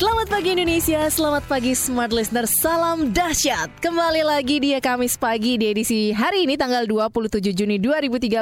Selamat pagi Indonesia, selamat pagi Smart Listener, salam dahsyat. Kembali lagi di Kamis Pagi di edisi hari ini tanggal 27 Juni 2013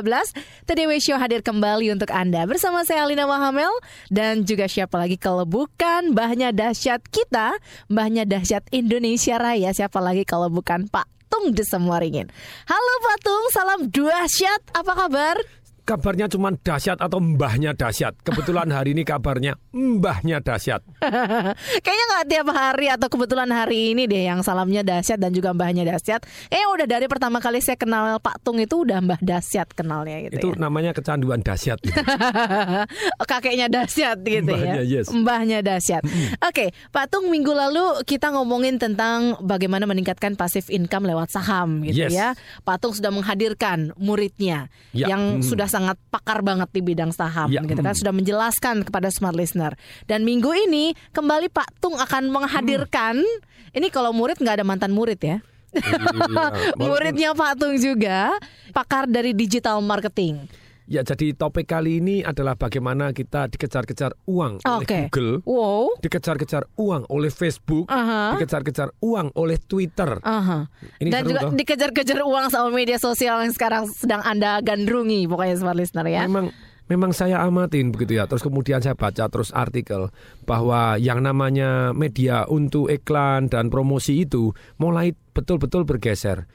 TDW Show hadir kembali untuk Anda Bersama saya Alina Mahamel. Dan juga siapa lagi kalau bukan Mbahnya dahsyat kita Mbahnya dahsyat Indonesia Raya. Siapa lagi kalau bukan Pak Tung Desemwaringin. Halo Pak Tung, salam dahsyat. Apa kabar? Kabarnya cuma dahsyat atau mbahnya dahsyat. Kebetulan hari ini kabarnya mbahnya dahsyat. Kayaknya nggak tiap hari atau kebetulan hari ini deh yang salamnya dahsyat dan juga mbahnya dahsyat. Eh udah dari pertama kali saya kenal Pak Tung itu udah mbah dahsyat kenalnya gitu Itu ya. namanya kecanduan dahsyat. Gitu. Kakeknya dahsyat gitu Mbahnya, ya. yes. Mbahnya dahsyat. Oke, Pak Tung minggu lalu kita ngomongin tentang bagaimana meningkatkan pasif income lewat saham gitu Yes. ya. Pak Tung sudah menghadirkan muridnya Ya, yang hmm. sudah sangat pakar banget di bidang saham Ya, gitu kan hmm. sudah menjelaskan kepada smart listener. Dan minggu ini kembali Pak Tung akan menghadirkan ini kalau murid nggak ada mantan murid ya. Iya. Muridnya Pak Tung juga pakar dari digital marketing. Ya jadi topik kali ini adalah bagaimana kita dikejar-kejar uang oleh Oke. Google, Wow. dikejar-kejar uang oleh Facebook, Aha. dikejar-kejar uang oleh Twitter. Aha. Ini Dan juga toh. dikejar-kejar uang sama media sosial yang sekarang sedang Anda gandrungi pokoknya smart listener ya. Memang memang saya amatin begitu ya. Terus kemudian saya baca terus artikel bahwa yang namanya media untuk iklan dan promosi itu mulai betul-betul bergeser.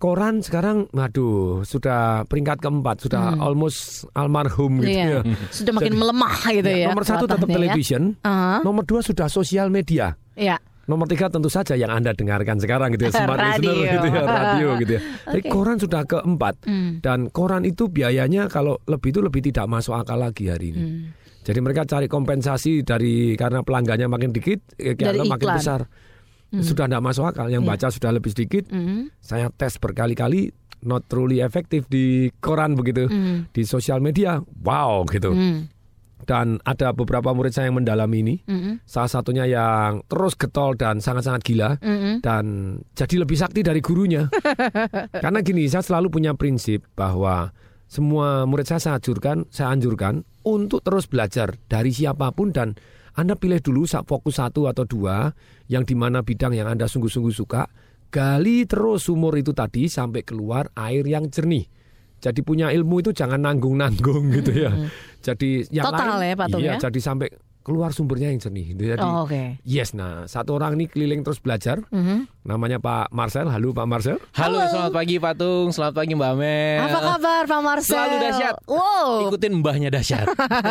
Koran sekarang, waduh, sudah peringkat keempat, sudah almost almarhum gitu Hmm. Iya. ya. Sudah makin Jadi- melemah gitu ya. nomor satu tetap kelihatannya ya. television, Aha. nomor dua sudah sosial media. Ya. Nomor tiga tentu saja yang Anda dengarkan sekarang gitu ya, smart Radio. listener gitu ya, radio gitu ya. Jadi Oke. koran sudah keempat Hmm. dan koran itu biayanya kalau lebih itu lebih tidak masuk akal lagi hari ini. Hmm. Jadi mereka cari kompensasi dari karena pelanggannya makin dikit, eh, Dari makin iklan. Besar. Sudah tidak masuk akal. Yang Iya. baca sudah lebih sedikit. Hmm. Saya tes berkali-kali, not truly efektif di koran begitu, Hmm. di sosial media, wow gitu. Hmm. Dan ada beberapa murid saya yang mendalami ini. Hmm. Salah satunya yang terus getol dan sangat-sangat gila Hmm. dan jadi lebih sakti dari gurunya. Karena gini, saya selalu punya prinsip bahwa semua murid saya saya anjurkan, saya anjurkan untuk terus belajar dari siapa pun dan Anda pilih dulu fokus satu atau dua yang di mana bidang yang Anda sungguh-sungguh suka, gali terus sumur itu tadi sampai keluar air yang jernih. Jadi punya ilmu itu jangan nanggung-nanggung gitu ya. Jadi yang Total lain, ya, Pak Tung, iya, ya? jadi sampai keluar sumbernya yang jernih. Gitu. Jadi Oh, oke. Yes, nah satu orang ini keliling terus belajar. Mhm. Namanya Pak Marcel. Halo Pak Marcel. Halo, selamat pagi Pak Tung, selamat pagi Mbak Mel. Apa kabar Pak Marcel? Selalu dahsyat. Wow. Ikutin mbahnya dahsyat.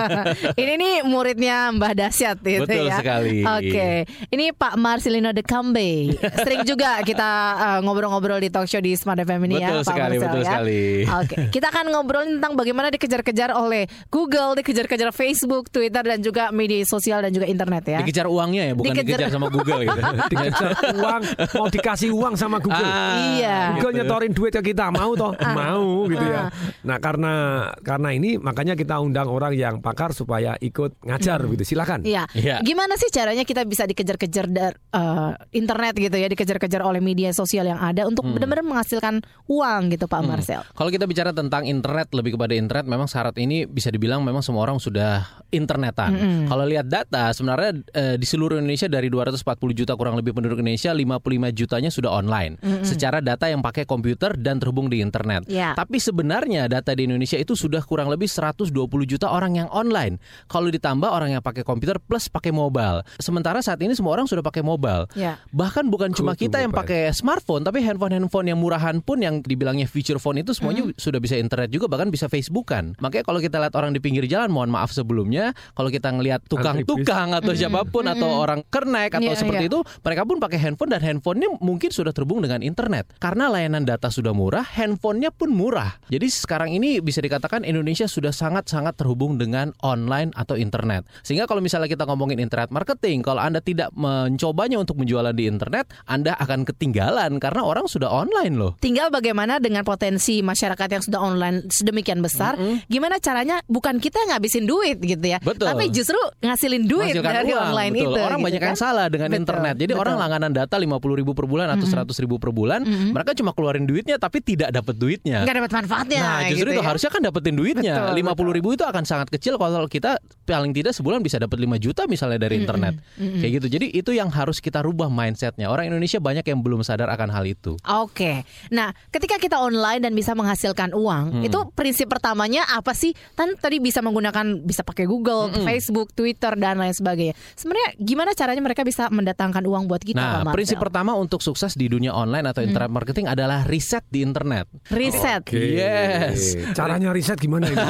ini nih muridnya Mbah Dasyat gitu Betul ya. sekali. Oke. Ini Pak Marcelino de Cambe. Sering juga kita uh, ngobrol-ngobrol di talk show di Smart FM ini ya, Betul Pak sekali, Marcel betul ya. sekali. Oke. Kita akan ngobrolin tentang bagaimana dikejar-kejar oleh Google, dikejar-kejar Facebook, Twitter dan juga media sosial dan juga internet ya. Dikejar uangnya ya, bukan Dikejar- dikejar, sama Google gitu. Dikejar uang, mau dikasih uang sama Google. Ah, Iya. Google gitu. nyetorin duit ke kita mau toh mau gitu ya. Nah karena karena ini makanya kita undang orang yang pakar supaya ikut ngajar gitu. Silakan. Iya. Iya. Gimana sih caranya kita bisa dikejar-kejar dari eh, internet gitu ya, dikejar-kejar oleh media sosial yang ada untuk Hmm. benar-benar menghasilkan uang gitu Pak Marcel. Kalau kita bicara tentang internet lebih kepada internet, memang syarat ini bisa dibilang memang semua orang sudah internetan. Kalau lihat data, sebenarnya eh, di seluruh Indonesia dari 240 juta kurang lebih penduduk Indonesia, 55 jutanya sudah online. Secara data yang pakai komputer dan terhubung di internet. Ya. Tapi sebenarnya data di Indonesia itu sudah kurang lebih 120 juta orang yang online. Kalau ditambah orang yang pakai komputer plus pakai mobile. Sementara saat ini semua orang sudah pakai mobile. Ya. Bahkan bukan cuma kita yang pakai smartphone, tapi handphone-handphone yang murahan pun yang dibilangnya feature phone itu semuanya Hmm. sudah bisa internet juga, bahkan bisa Facebookan. Makanya kalau kita lihat orang di pinggir jalan, mohon maaf sebelumnya, kalau kita ngelihat tukang-tukang atau siapa pun atau orang kernek atau Hmm. Iya, seperti iya. itu, mereka pun pakai handphone dan handphonenya mungkin sudah terhubung dengan internet. Karena layanan data sudah murah, handphonenya pun murah. Jadi sekarang ini bisa dikatakan Indonesia sudah sangat-sangat terhubung dengan online atau internet. Sehingga kalau misalnya kita ngomongin internet marketing, kalau Anda tidak mencobanya untuk menjualan di internet, Anda akan ketinggalan karena orang sudah online loh. Tinggal bagaimana dengan potensi masyarakat yang sudah online sedemikian besar, gimana caranya bukan kita yang ngabisin duit gitu ya. Betul. Tapi justru ngasilin duit Menghasilkan dari uang, online betul. itu. Orang gitu banyak kan. yang salah dengan Betul, internet. Jadi betul. orang langganan data 50 ribu per bulan atau 100 ribu per bulan, mereka cuma keluarin duitnya tapi tidak dapat duitnya. nggak dapat manfaatnya. Nah, justru gitu itu ya. harusnya kan dapetin duitnya. Betul, Lima puluh ribu itu akan sangat kecil kalau kita paling tidak sebulan bisa dapat 5 juta misalnya dari internet. Kayak gitu. Jadi itu yang harus kita rubah mindsetnya. Orang Indonesia banyak yang belum sadar akan hal itu. Oke, nah ketika kita online dan bisa menghasilkan uang, itu prinsip pertamanya apa sih? Kan tadi bisa menggunakan bisa pakai Google, Facebook, Twitter dan lain sebagainya. Sebenarnya gimana caranya mereka bisa mendatangkan uang buat kita? Nah, Pak prinsip pertama untuk sukses di dunia online atau internet marketing adalah riset di internet. riset. Oke. Yes. Caranya riset gimana ini?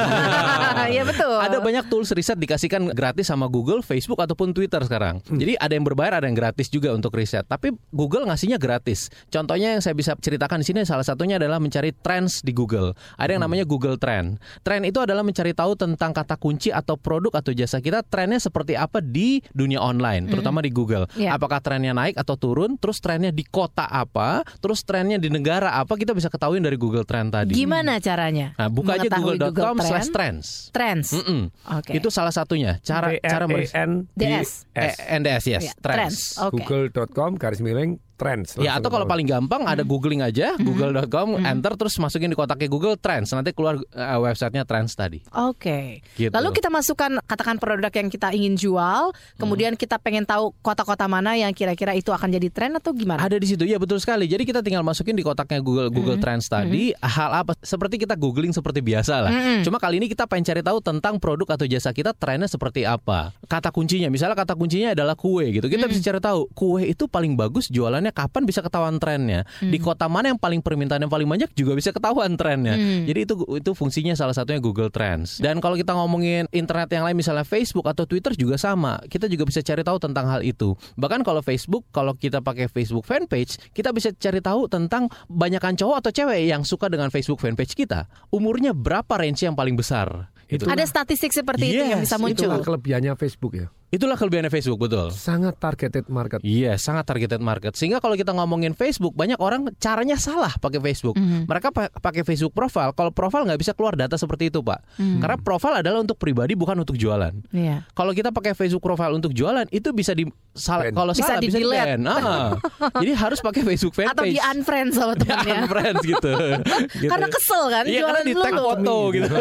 Iya betul. Ada banyak tools riset dikasihkan gratis sama Google, Facebook ataupun Twitter sekarang. Jadi ada yang berbayar, ada yang gratis juga untuk riset. Tapi Google ngasihnya gratis. Contohnya yang saya bisa ceritakan di sini salah satunya adalah mencari trends di Google. Ada yang namanya Google Trend. Trend itu adalah mencari tahu tentang kata kunci atau produk atau jasa kita trennya seperti apa di dunia online, terutama di Google. Iya. Apakah trennya naik atau turun? Terus trennya di kota apa? Terus trennya di negara apa? Kita bisa ketahui dari Google Trend tadi. Gimana caranya? Nah, buka aja mengetahui google.com Google slash Trend? trends. Trends. Mm-mm. Oke. Itu salah satunya. Cara cara meris- N DS. Eh, NDS yes, Iya, trends. Google.com garis miring trends. Ya atau kalau paling gampang ada googling aja google.com enter terus masukin di kotaknya Google Trends nanti keluar eh, websitenya Trends tadi. Oke. Gitu. Lalu kita masukkan katakan produk yang kita ingin jual, kemudian kita pengen tahu kota-kota mana yang kira-kira itu akan jadi tren atau gimana? Ada di situ ya betul sekali. Jadi kita tinggal masukin di kotaknya Google Google Trends tadi hal apa seperti kita googling seperti biasa lah. Cuma kali ini kita pengen cari tahu tentang produk atau jasa kita trennya seperti apa. Kata kuncinya misalnya kata kuncinya adalah kue gitu. Kita bisa cari tahu kue itu paling bagus jualannya kapan bisa ketahuan trennya. Di kota mana yang paling permintaan yang paling banyak juga bisa ketahuan trennya. Jadi itu itu fungsinya salah satunya Google Trends. Dan kalau kita ngomongin internet yang lain misalnya Facebook atau Twitter juga sama. Kita juga bisa cari tahu tentang hal itu. Bahkan kalau Facebook kalau kita pakai Facebook fanpage, kita bisa cari tahu tentang banyakan cowok atau cewek yang suka dengan Facebook fanpage kita. Umurnya berapa range yang paling besar? Gitu. Ada statistik seperti itu yang Yes, bisa muncul. Itulah kelebihannya Facebook ya. Itulah kelebihannya Facebook betul. Sangat targeted market. Iya, sangat targeted market. Sehingga kalau kita ngomongin Facebook, banyak orang caranya salah pakai Facebook. Mhm. Mereka pa- pakai Facebook profile. Kalau profile nggak bisa keluar data seperti itu, Pak. Karena profile adalah untuk pribadi, bukan untuk jualan. Iya. Kalau kita pakai Facebook profile untuk jualan, itu bisa di sal- Ban. kalau Bisa salah bisa di ban. Ah. Jadi harus pakai Facebook fanpage. Atau di unfriend sama Di temennya. unfriends gitu. Gitu. Karena kesel kan Iya, jualan karena di tag foto gitu.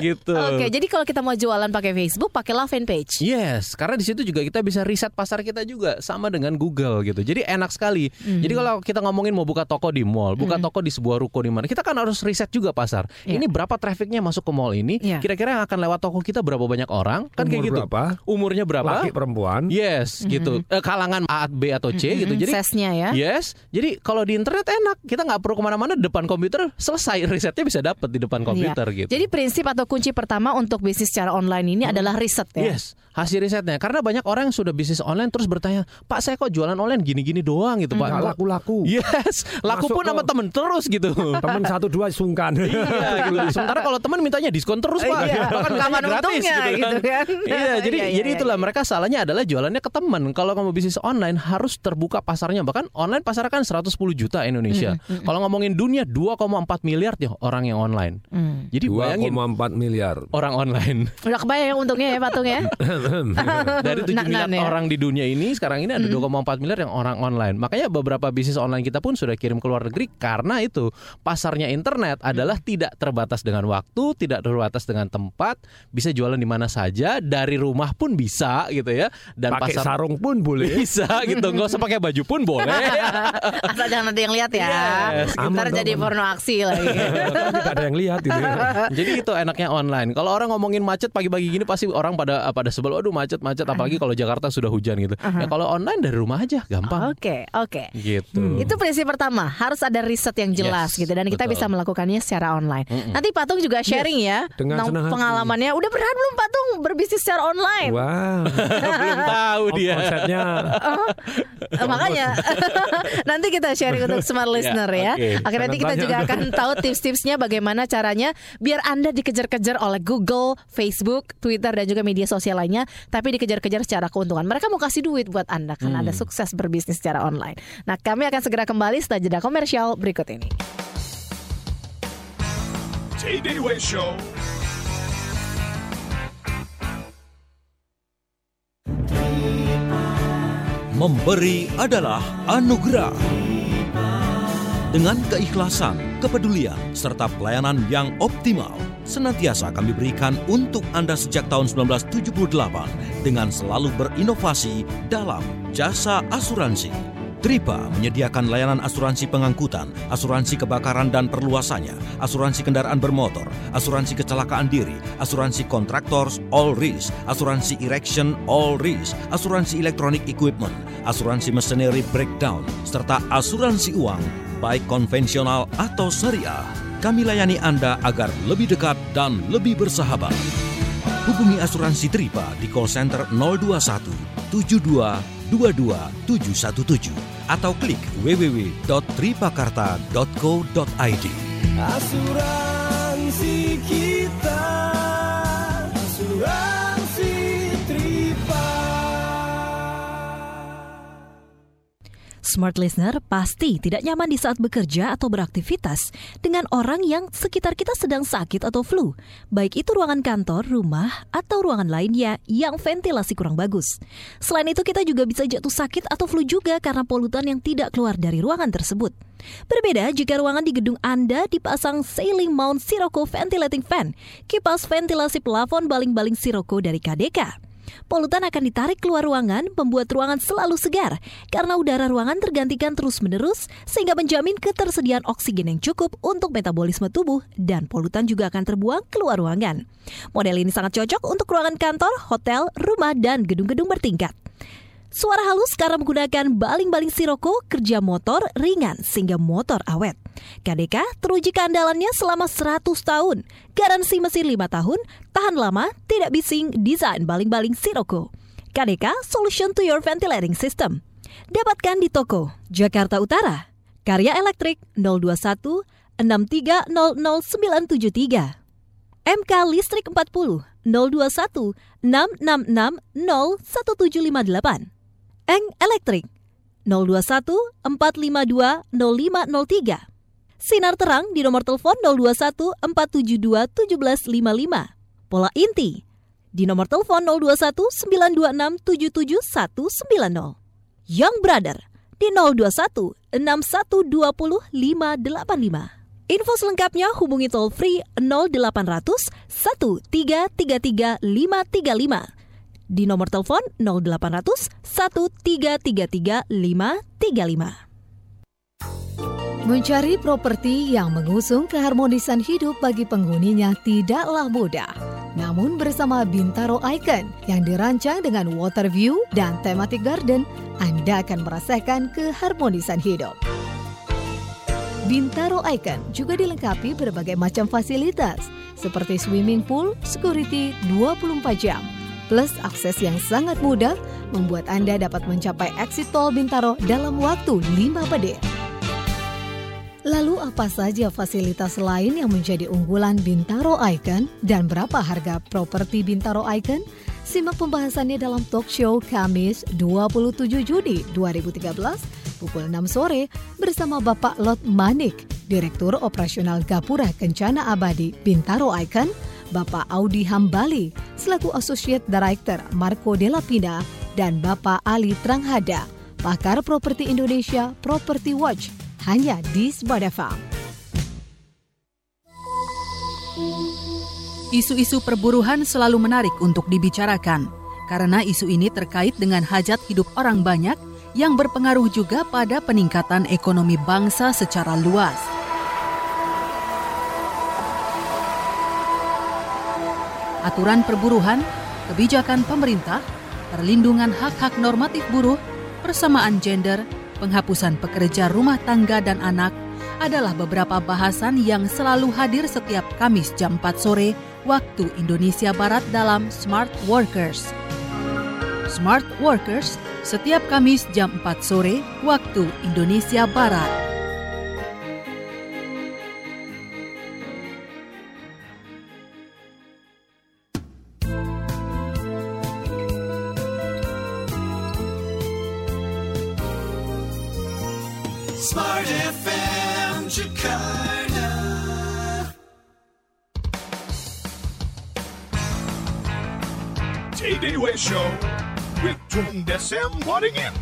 gitu. Oke, jadi kalau kita mau jualan pakai Facebook, pakailah fanpage. Yes, karena di situ juga kita bisa riset pasar kita juga sama dengan Google gitu. Jadi enak sekali. Hmm. Jadi kalau kita ngomongin mau buka toko di mall, buka toko di sebuah ruko di mana, kita kan harus riset juga pasar. Iya. Ini berapa trafficnya masuk ke mall ini? Iya. Kira-kira yang akan lewat toko kita berapa banyak orang? Kan kayak Umur gitu. berapa? Umurnya berapa? Laki perempuan. Yes, gitu. Eh, kalangan A, B atau C gitu. Jadi Sesnya ya. Yes, jadi kalau di internet enak, kita nggak perlu ke mana-mana depan komputer selesai risetnya bisa dapat di depan komputer Iya. gitu. Jadi prinsip atau kunci pertama untuk bisnis secara online ini adalah riset ya. Yes, hasil risetnya. Karena banyak orang yang sudah bisnis online terus bertanya, Pak saya kok jualan online gini-gini doang gitu Pak. Nggak Kok- laku-laku. Yes, laku Masuk pun sama temen terus gitu. Temen satu dua sungkan. Iya, gitu. Sementara kalau teman mintanya diskon terus Pak. Iya, Bahkan mintanya kapan untungnya, gitu kan. Iya, jadi Iya, iya, jadi itulah iya. mereka salahnya adalah jualannya ke teman. Kalau kamu bisnis online harus terbuka pasarnya. Bahkan online pasar kan 110 juta Indonesia. Kalau ngomongin dunia 2,4 miliar ya orang yang online. Hmm. Jadi bayangin 2,4 miliar. orang online. Udah kebayang ya untungnya ya patung ya. Dari 7 Nah, miliar nah, ya. orang di dunia ini sekarang ini ada 2,4 miliar yang orang online. Makanya beberapa bisnis online kita pun sudah kirim ke luar negeri karena itu pasarnya internet adalah tidak terbatas dengan waktu, tidak terbatas dengan tempat, bisa jualan di mana saja, dari rumah pun bisa gitu ya. Dan Pakai pasar sarung pun boleh. bisa gitu, nggak usah pakai baju pun boleh. Asal jangan ada yang lihat ya. Yes, Ntar jadi aman. porno aksi lagi. Tidak ada yang lihat gitu. ya. Jadi itu enaknya online. Kalau orang ngomongin macet pagi-pagi gini pasti orang pada pada sebel, aduh macet macet apalagi kalau Jakarta sudah hujan gitu. Ya kalau online dari rumah aja gampang. Oke, oke. Gitu. Itu prinsip pertama, harus ada riset yang jelas Yes, gitu dan kita betul. bisa melakukannya secara online. Nanti Patung juga sharing ya dengan tentang senang hati. pengalamannya. Udah pernah belum Patung berbisnis secara online? Wow. Belum tahu dia. Konsepnya Eh, Makanya nanti kita sharing untuk smart listener ya. oke. Oke, nanti kita juga akan tahu tips-tipsnya bagaimana caranya biar Anda dikejar-kejar oleh Google, Facebook, Twitter dan juga media sosial lainnya, tapi dikejar-kejar secara keuntungan. Mereka mau kasih duit buat Anda karena hmm. Anda sukses berbisnis secara online. Nah, kami akan segera kembali setelah jeda komersial berikut ini. Show. Memberi adalah anugerah. Dengan keikhlasan kepedulian, serta pelayanan yang optimal, senantiasa kami berikan untuk Anda sejak tahun 1978 dengan selalu berinovasi dalam jasa asuransi. Tripa menyediakan layanan asuransi pengangkutan, asuransi kebakaran dan perluasannya, asuransi kendaraan bermotor, asuransi kecelakaan diri, asuransi kontraktor all risk, asuransi erection all risk, asuransi electronic equipment, asuransi machinery breakdown, serta asuransi uang baik konvensional atau syariah. Kami layani Anda agar lebih dekat dan lebih bersahabat. Hubungi asuransi Tripa di call center 021 72 22717 atau klik www.tripakarta.co.id. Asuransi Smart listener pasti tidak nyaman di saat bekerja atau beraktivitas dengan orang yang sekitar kita sedang sakit atau flu, baik itu ruangan kantor, rumah, atau ruangan lainnya yang ventilasi kurang bagus. Selain itu kita juga bisa jatuh sakit atau flu juga karena polutan yang tidak keluar dari ruangan tersebut. Berbeda jika ruangan di gedung Anda dipasang ceiling mount Sirocco ventilating fan, kipas ventilasi plafon baling-baling Sirocco dari KDK. Polutan akan ditarik keluar ruangan, membuat ruangan selalu segar karena udara ruangan tergantikan terus-menerus sehingga menjamin ketersediaan oksigen yang cukup untuk metabolisme tubuh dan polutan juga akan terbuang keluar ruangan. Model ini sangat cocok untuk ruangan kantor, hotel, rumah, dan gedung-gedung bertingkat. Suara halus karena menggunakan baling-baling Sirocco kerja motor ringan sehingga motor awet. KDK teruji keandalannya selama 100 tahun. Garansi mesin 5 tahun, tahan lama, tidak bising, desain baling-baling Sirocco. KDK Solution to your ventilating system. Dapatkan di toko Jakarta Utara. Karya Elektrik 021 6300973. MK Listrik 40 021 666 01758. Eng Elektrik 021 452 0503. Sinar Terang di nomor telepon 021 472 1755. Pola Inti di nomor telepon 021 926 77190. Young Brother di 021 6120 585. Info selengkapnya hubungi toll free 0800 1333 535 di nomor telepon 0800 1333 535. Mencari properti yang mengusung keharmonisan hidup bagi penghuninya tidaklah mudah. Namun bersama Bintaro Icon yang dirancang dengan water view dan thematic garden, Anda akan merasakan keharmonisan hidup. Bintaro Icon juga dilengkapi berbagai macam fasilitas seperti swimming pool, security 24 jam, plus akses yang sangat mudah membuat Anda dapat mencapai exit tol Bintaro dalam waktu 5 menit. Lalu apa saja fasilitas lain yang menjadi unggulan Bintaro Icon dan berapa harga properti Bintaro Icon? Simak pembahasannya dalam talk show Kamis 27 Juni 2013 pukul 6 sore bersama Bapak Lot Manik, Direktur Operasional Gapura Kencana Abadi Bintaro Icon, Bapak Audi Hambali selaku Associate Director Marco Della Pina dan Bapak Ali Tranghada, pakar properti Indonesia Property Watch hanya di Smart FM. Isu-isu perburuhan selalu menarik untuk dibicarakan karena isu ini terkait dengan hajat hidup orang banyak yang berpengaruh juga pada peningkatan ekonomi bangsa secara luas. Aturan perburuhan, kebijakan pemerintah, perlindungan hak-hak normatif buruh, persamaan gender, penghapusan pekerja rumah tangga dan anak adalah beberapa bahasan yang selalu hadir setiap Kamis jam 4 sore waktu Indonesia Barat dalam Smart Workers. Smart Workers setiap Kamis jam 4 sore waktu Indonesia Barat. 8 Way Show with Tom Desem again.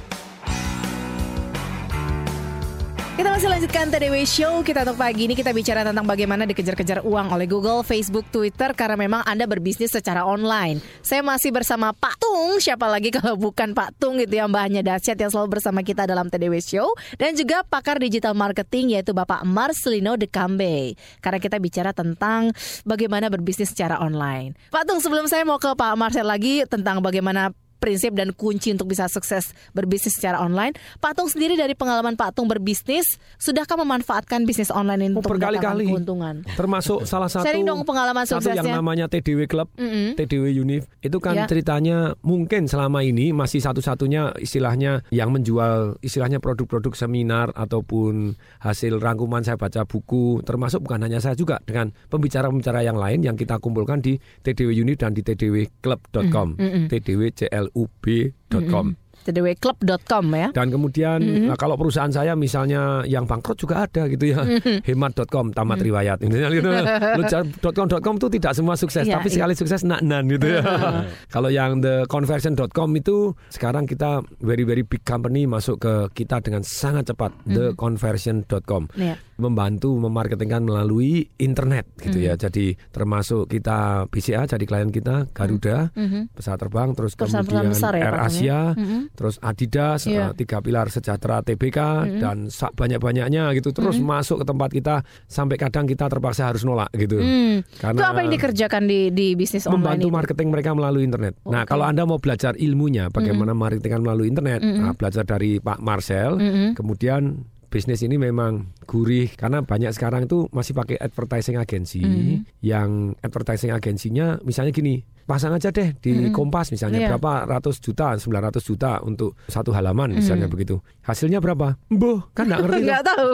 Kita masih lanjutkan TDW Show. Kita untuk pagi ini kita bicara tentang bagaimana dikejar-kejar uang oleh Google, Facebook, Twitter karena memang Anda berbisnis secara online. Saya masih bersama Pak Tung, siapa lagi kalau bukan Pak Tung gitu ya mbahnya dahsyat yang selalu bersama kita dalam TDW Show dan juga pakar digital marketing yaitu Bapak Marcelino Dekambe. Karena kita bicara tentang bagaimana berbisnis secara online. Pak Tung, sebelum saya mau ke Pak Marcel lagi tentang bagaimana prinsip dan kunci untuk bisa sukses berbisnis secara online. Pak Tung sendiri dari pengalaman Pak Tung berbisnis, sudahkah memanfaatkan bisnis online ini Oh, untuk mendapatkan berkali-kali. keuntungan? Termasuk salah satu Sharing dong pengalaman satu yang namanya TDW Club, Mm-mm. TDW Unif. Itu kan Ya. ceritanya mungkin selama ini masih satu-satunya istilahnya yang menjual istilahnya produk-produk seminar ataupun hasil rangkuman saya baca buku, termasuk bukan hanya saya juga dengan pembicara-pembicara yang lain yang kita kumpulkan di TDW Unif dan di tdwclub.com, Tdwclub.com. tdwclub.com ya. Dan kemudian Mm-hmm. nah, kalau perusahaan saya misalnya yang bangkrut juga ada gitu ya. Mm-hmm. Hemat.com tamat riwayat. Intinya gitu. Lu.com.com itu tidak semua sukses, Iya, tapi iya. sekali sukses nak-nan gitu ya. kalau yang theconversion.com itu sekarang kita very very big company masuk ke kita dengan sangat cepat theconversion.com Iya. Membantu memarketingkan melalui internet gitu Mm-hmm. ya. Jadi termasuk kita BCA jadi klien kita Garuda Mhm. pesawat terbang terus Perusahaan-perusahaan kemudian besar ya, Air ya? Asia Mhm. terus Adidas Iya. eh, tiga pilar sejahtera TBK dan sa- banyak-banyaknya gitu terus masuk ke tempat kita sampai kadang kita terpaksa harus nolak gitu Hmm. karena Itu apa yang dikerjakan di di bisnis online membantu itu? marketing mereka melalui internet. Nah, Oke. kalau Anda mau belajar ilmunya bagaimana marketingan melalui internet, nah, belajar dari Pak Marcel, Mm-mm. kemudian bisnis ini memang gurih karena banyak sekarang itu masih pakai advertising agency yang advertising agensinya misalnya gini pasang aja deh di Kompas misalnya Iya. berapa ratus juta 900 juta untuk satu halaman misalnya begitu hasilnya berapa boh kan nggak ngerti. Nggak tahu.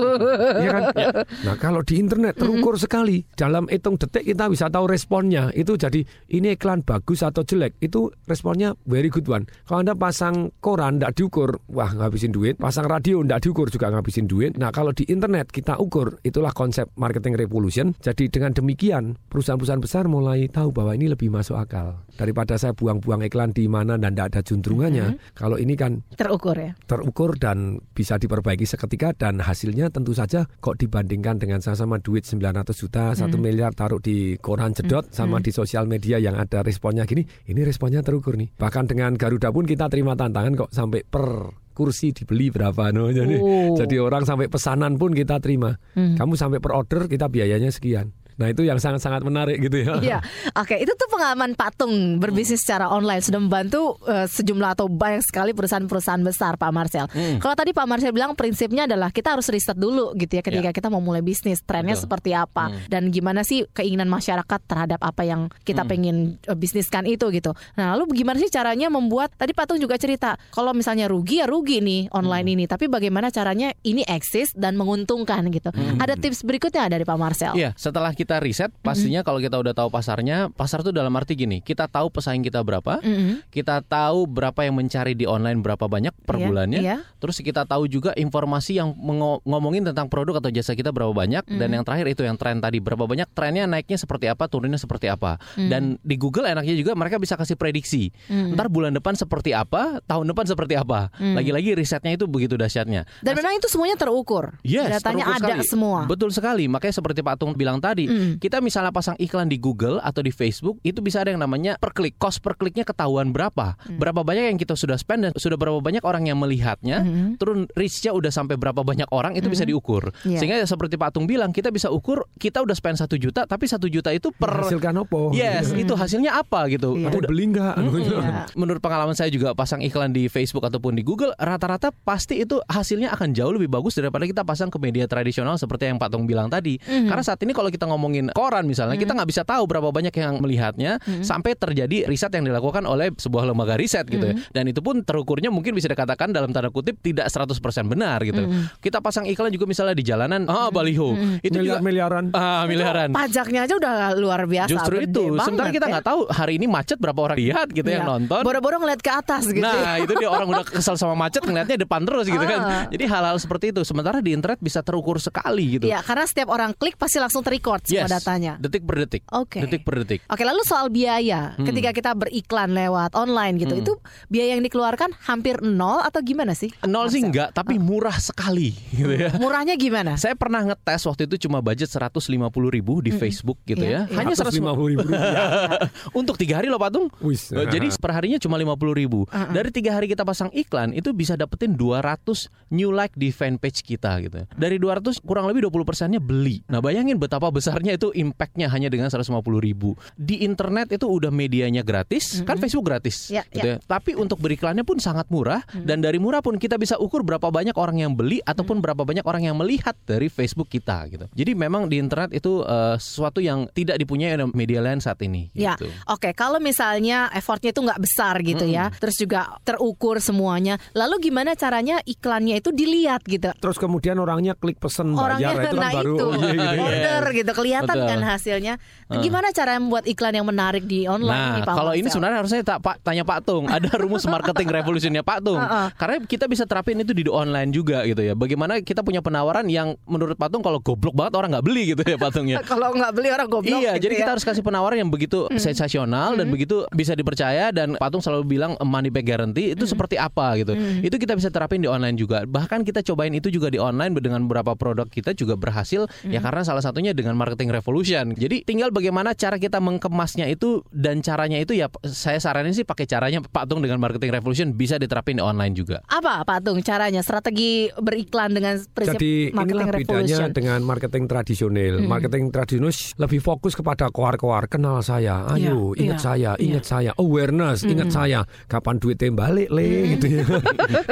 Iya kan? Nah kalau di internet terukur sekali dalam hitung detik kita bisa tahu responnya itu jadi ini iklan bagus atau jelek itu responnya very good one. Kalau anda pasang koran tidak diukur wah ngabisin duit, pasang radio tidak diukur juga ngabisin duit. Nah kalau di internet kita ukur itulah konsep marketing revolution. Jadi dengan demikian perusahaan-perusahaan besar mulai tahu bahwa ini lebih masuk akal daripada saya buang-buang iklan di mana dan tidak ada juntrungannya. Kalau ini kan Terukur ya. terukur dan bisa diperbaiki seketika dan hasilnya tentu saja kok dibandingkan dengan sama-sama duit 900 juta, satu miliar taruh di koran jedot sama di sosial media yang ada responnya gini, ini responnya terukur nih. Bahkan dengan Garuda pun kita terima tantangan kok sampai per kursi dibeli berapa no jadi Oh. jadi orang sampai pesanan pun kita terima kamu sampai per order kita biayanya sekian nah itu yang sangat-sangat menarik gitu ya Iya, oke itu tuh pengalaman Patung berbisnis secara online sudah membantu eh, sejumlah atau banyak sekali perusahaan-perusahaan besar Pak Marcel. Hmm. Kalau tadi Pak Marcel bilang prinsipnya adalah kita harus riset dulu gitu ya ketika kita mau mulai bisnis trennya Betul. seperti apa dan gimana sih keinginan masyarakat terhadap apa yang kita pengen eh, bisniskan itu gitu. Nah lalu gimana sih caranya membuat tadi Patung juga cerita kalau misalnya rugi ya rugi nih online ini, tapi bagaimana caranya ini eksis dan menguntungkan gitu. Ada tips berikutnya dari Pak Marcel? Iya, setelah kita riset, pastinya kalau kita udah tahu pasarnya, pasar tuh dalam arti gini, kita tahu pesaing kita berapa, Mhm. kita tahu berapa yang mencari di online berapa banyak per Iya, bulannya, iya. terus kita tahu juga informasi yang ngomongin tentang produk atau jasa kita berapa banyak, dan Mhm. yang terakhir itu yang tren tadi berapa banyak trennya naiknya seperti apa, turunnya seperti apa, Mhm. dan di Google enaknya juga mereka bisa kasih prediksi, Mhm. ntar bulan depan seperti apa, tahun depan seperti apa, lagi-lagi risetnya itu begitu dahsyatnya. Dan memang itu semuanya terukur. Yes, Datanya terukur ada sekali. semua. Betul sekali. Makanya seperti Pak Tung bilang tadi, Mm. kita misalnya pasang iklan di Google atau di Facebook, itu bisa ada yang namanya per klik. Cost per kliknya ketahuan berapa. Mm. Berapa banyak yang kita sudah spend dan sudah berapa banyak orang yang melihatnya. Mhm. Turun reach-nya udah sampai berapa banyak orang itu bisa diukur. Iya. Sehingga seperti Pak Tung bilang, kita bisa ukur kita udah spend satu juta, tapi satu juta itu per menghasilkan apa Yes, itu hasilnya apa gitu. Ada yang beli nggak Iya. Menurut pengalaman saya juga pasang iklan di Facebook ataupun di Google, rata-rata pasti itu hasilnya akan jauh lebih bagus daripada kita pasang ke media tradisional seperti yang Pak Tung bilang tadi. Mhm. Karena saat ini kalau kita ngomongin koran misalnya, kita nggak bisa tahu berapa banyak yang melihatnya Mhm. sampai terjadi riset yang dilakukan oleh sebuah lembaga riset gitu ya. Mhm. Dan itu pun terukurnya mungkin bisa dikatakan dalam tanda kutip tidak 100% benar gitu. Mhm. Kita pasang iklan juga misalnya di jalanan, ah baliho. Itu juga miliar-miliaran ah miliaran. Pajaknya aja udah luar biasa. Justru itu. Sementara kita ya. nggak tahu hari ini macet berapa orang lihat gitu yang Iya. nonton. Boro-boro ngeliat ke atas gitu. Nah itu dia orang udah kesel sama macet ngeliatnya depan terus gitu kan. Ah. Jadi hal-hal seperti itu. Sementara di internet bisa terukur sekali gitu. Iya, karena setiap orang klik pasti langsung terrecord semua Yes, datanya. Detik per detik. Oke. Detik per detik. Oke, lalu soal biaya, Hmm. ketika kita beriklan lewat online gitu, itu biaya yang dikeluarkan hampir nol atau gimana sih? Nol sih enggak, tapi murah sekali gitu ya. Murahnya gimana? Saya pernah ngetes waktu itu cuma budget 150 ribu di Facebook gitu Iya, ya. iya. Hanya 150 150 ribu untuk tiga hari loh Patung. Wis. Eh, Jadi perharinya cuma 50 ribu. Dari tiga hari kita pasang iklan itu bisa dapetin 200 new like di fanpage kita gitu. Dari 200 kurang lebih 20 persennya beli. Nah bayangin betapa besarnya itu impactnya hanya dengan 150 ribu. Di internet itu udah medianya gratis, kan Facebook gratis. Ya, gitu ya. Tapi untuk beriklannya pun sangat murah dan dari murah pun kita bisa ukur berapa banyak orang yang beli ataupun berapa banyak orang yang melihat dari Facebook kita gitu. Jadi memang di internet itu eh, sesuatu yang tidak dipunyai oleh media lain saat ini. Ya, Gitu. oke. Kalau misalnya effortnya itu nggak besar gitu ya, terus juga terukur semuanya. Lalu gimana caranya iklannya itu dilihat gitu? Terus kemudian orangnya klik pesen Orangnya bayar itu kan nah baru itu oh, iya, gitu ya. order gitu kelihatan Betul. kan hasilnya. Gimana cara membuat iklan yang menarik di online Nah, ini Pak kalau ini Marcel? sebenarnya harusnya tak Pak tanya Pak Tung, ada rumus marketing revolutionnya Pak Tung. Heeh. Karena kita bisa terapin itu di online juga gitu ya. Bagaimana kita punya penawaran yang menurut Pak Tung kalau goblok banget orang nggak beli gitu ya Pak Tung ya. kalau nggak beli orang goblok. Iya, gitu jadi ya. kita harus kasih penawaran yang begitu sensasional dan begitu bisa dipercaya dan Patung selalu bilang money back guarantee itu seperti apa gitu. Itu kita bisa terapin di online juga. Bahkan kita cobain itu juga di online dengan beberapa produk kita juga berhasil ya karena salah satunya dengan marketing revolution. Jadi tinggal bagaimana cara kita mengemasnya itu dan caranya itu ya saya saranin sih pakai caranya Pak Tung dengan marketing revolution bisa diterapin di online juga. apa Pak Tung caranya strategi beriklan dengan prinsip Jadi marketing inilah bedanya revolution? dengan marketing tradisional. Marketing tradisional lebih fokus kepada koar-koar kenal saya, ayo Iya, ingat iya, saya, ingat saya, awareness, ingat saya, kapan duitnya balik le gitu ya.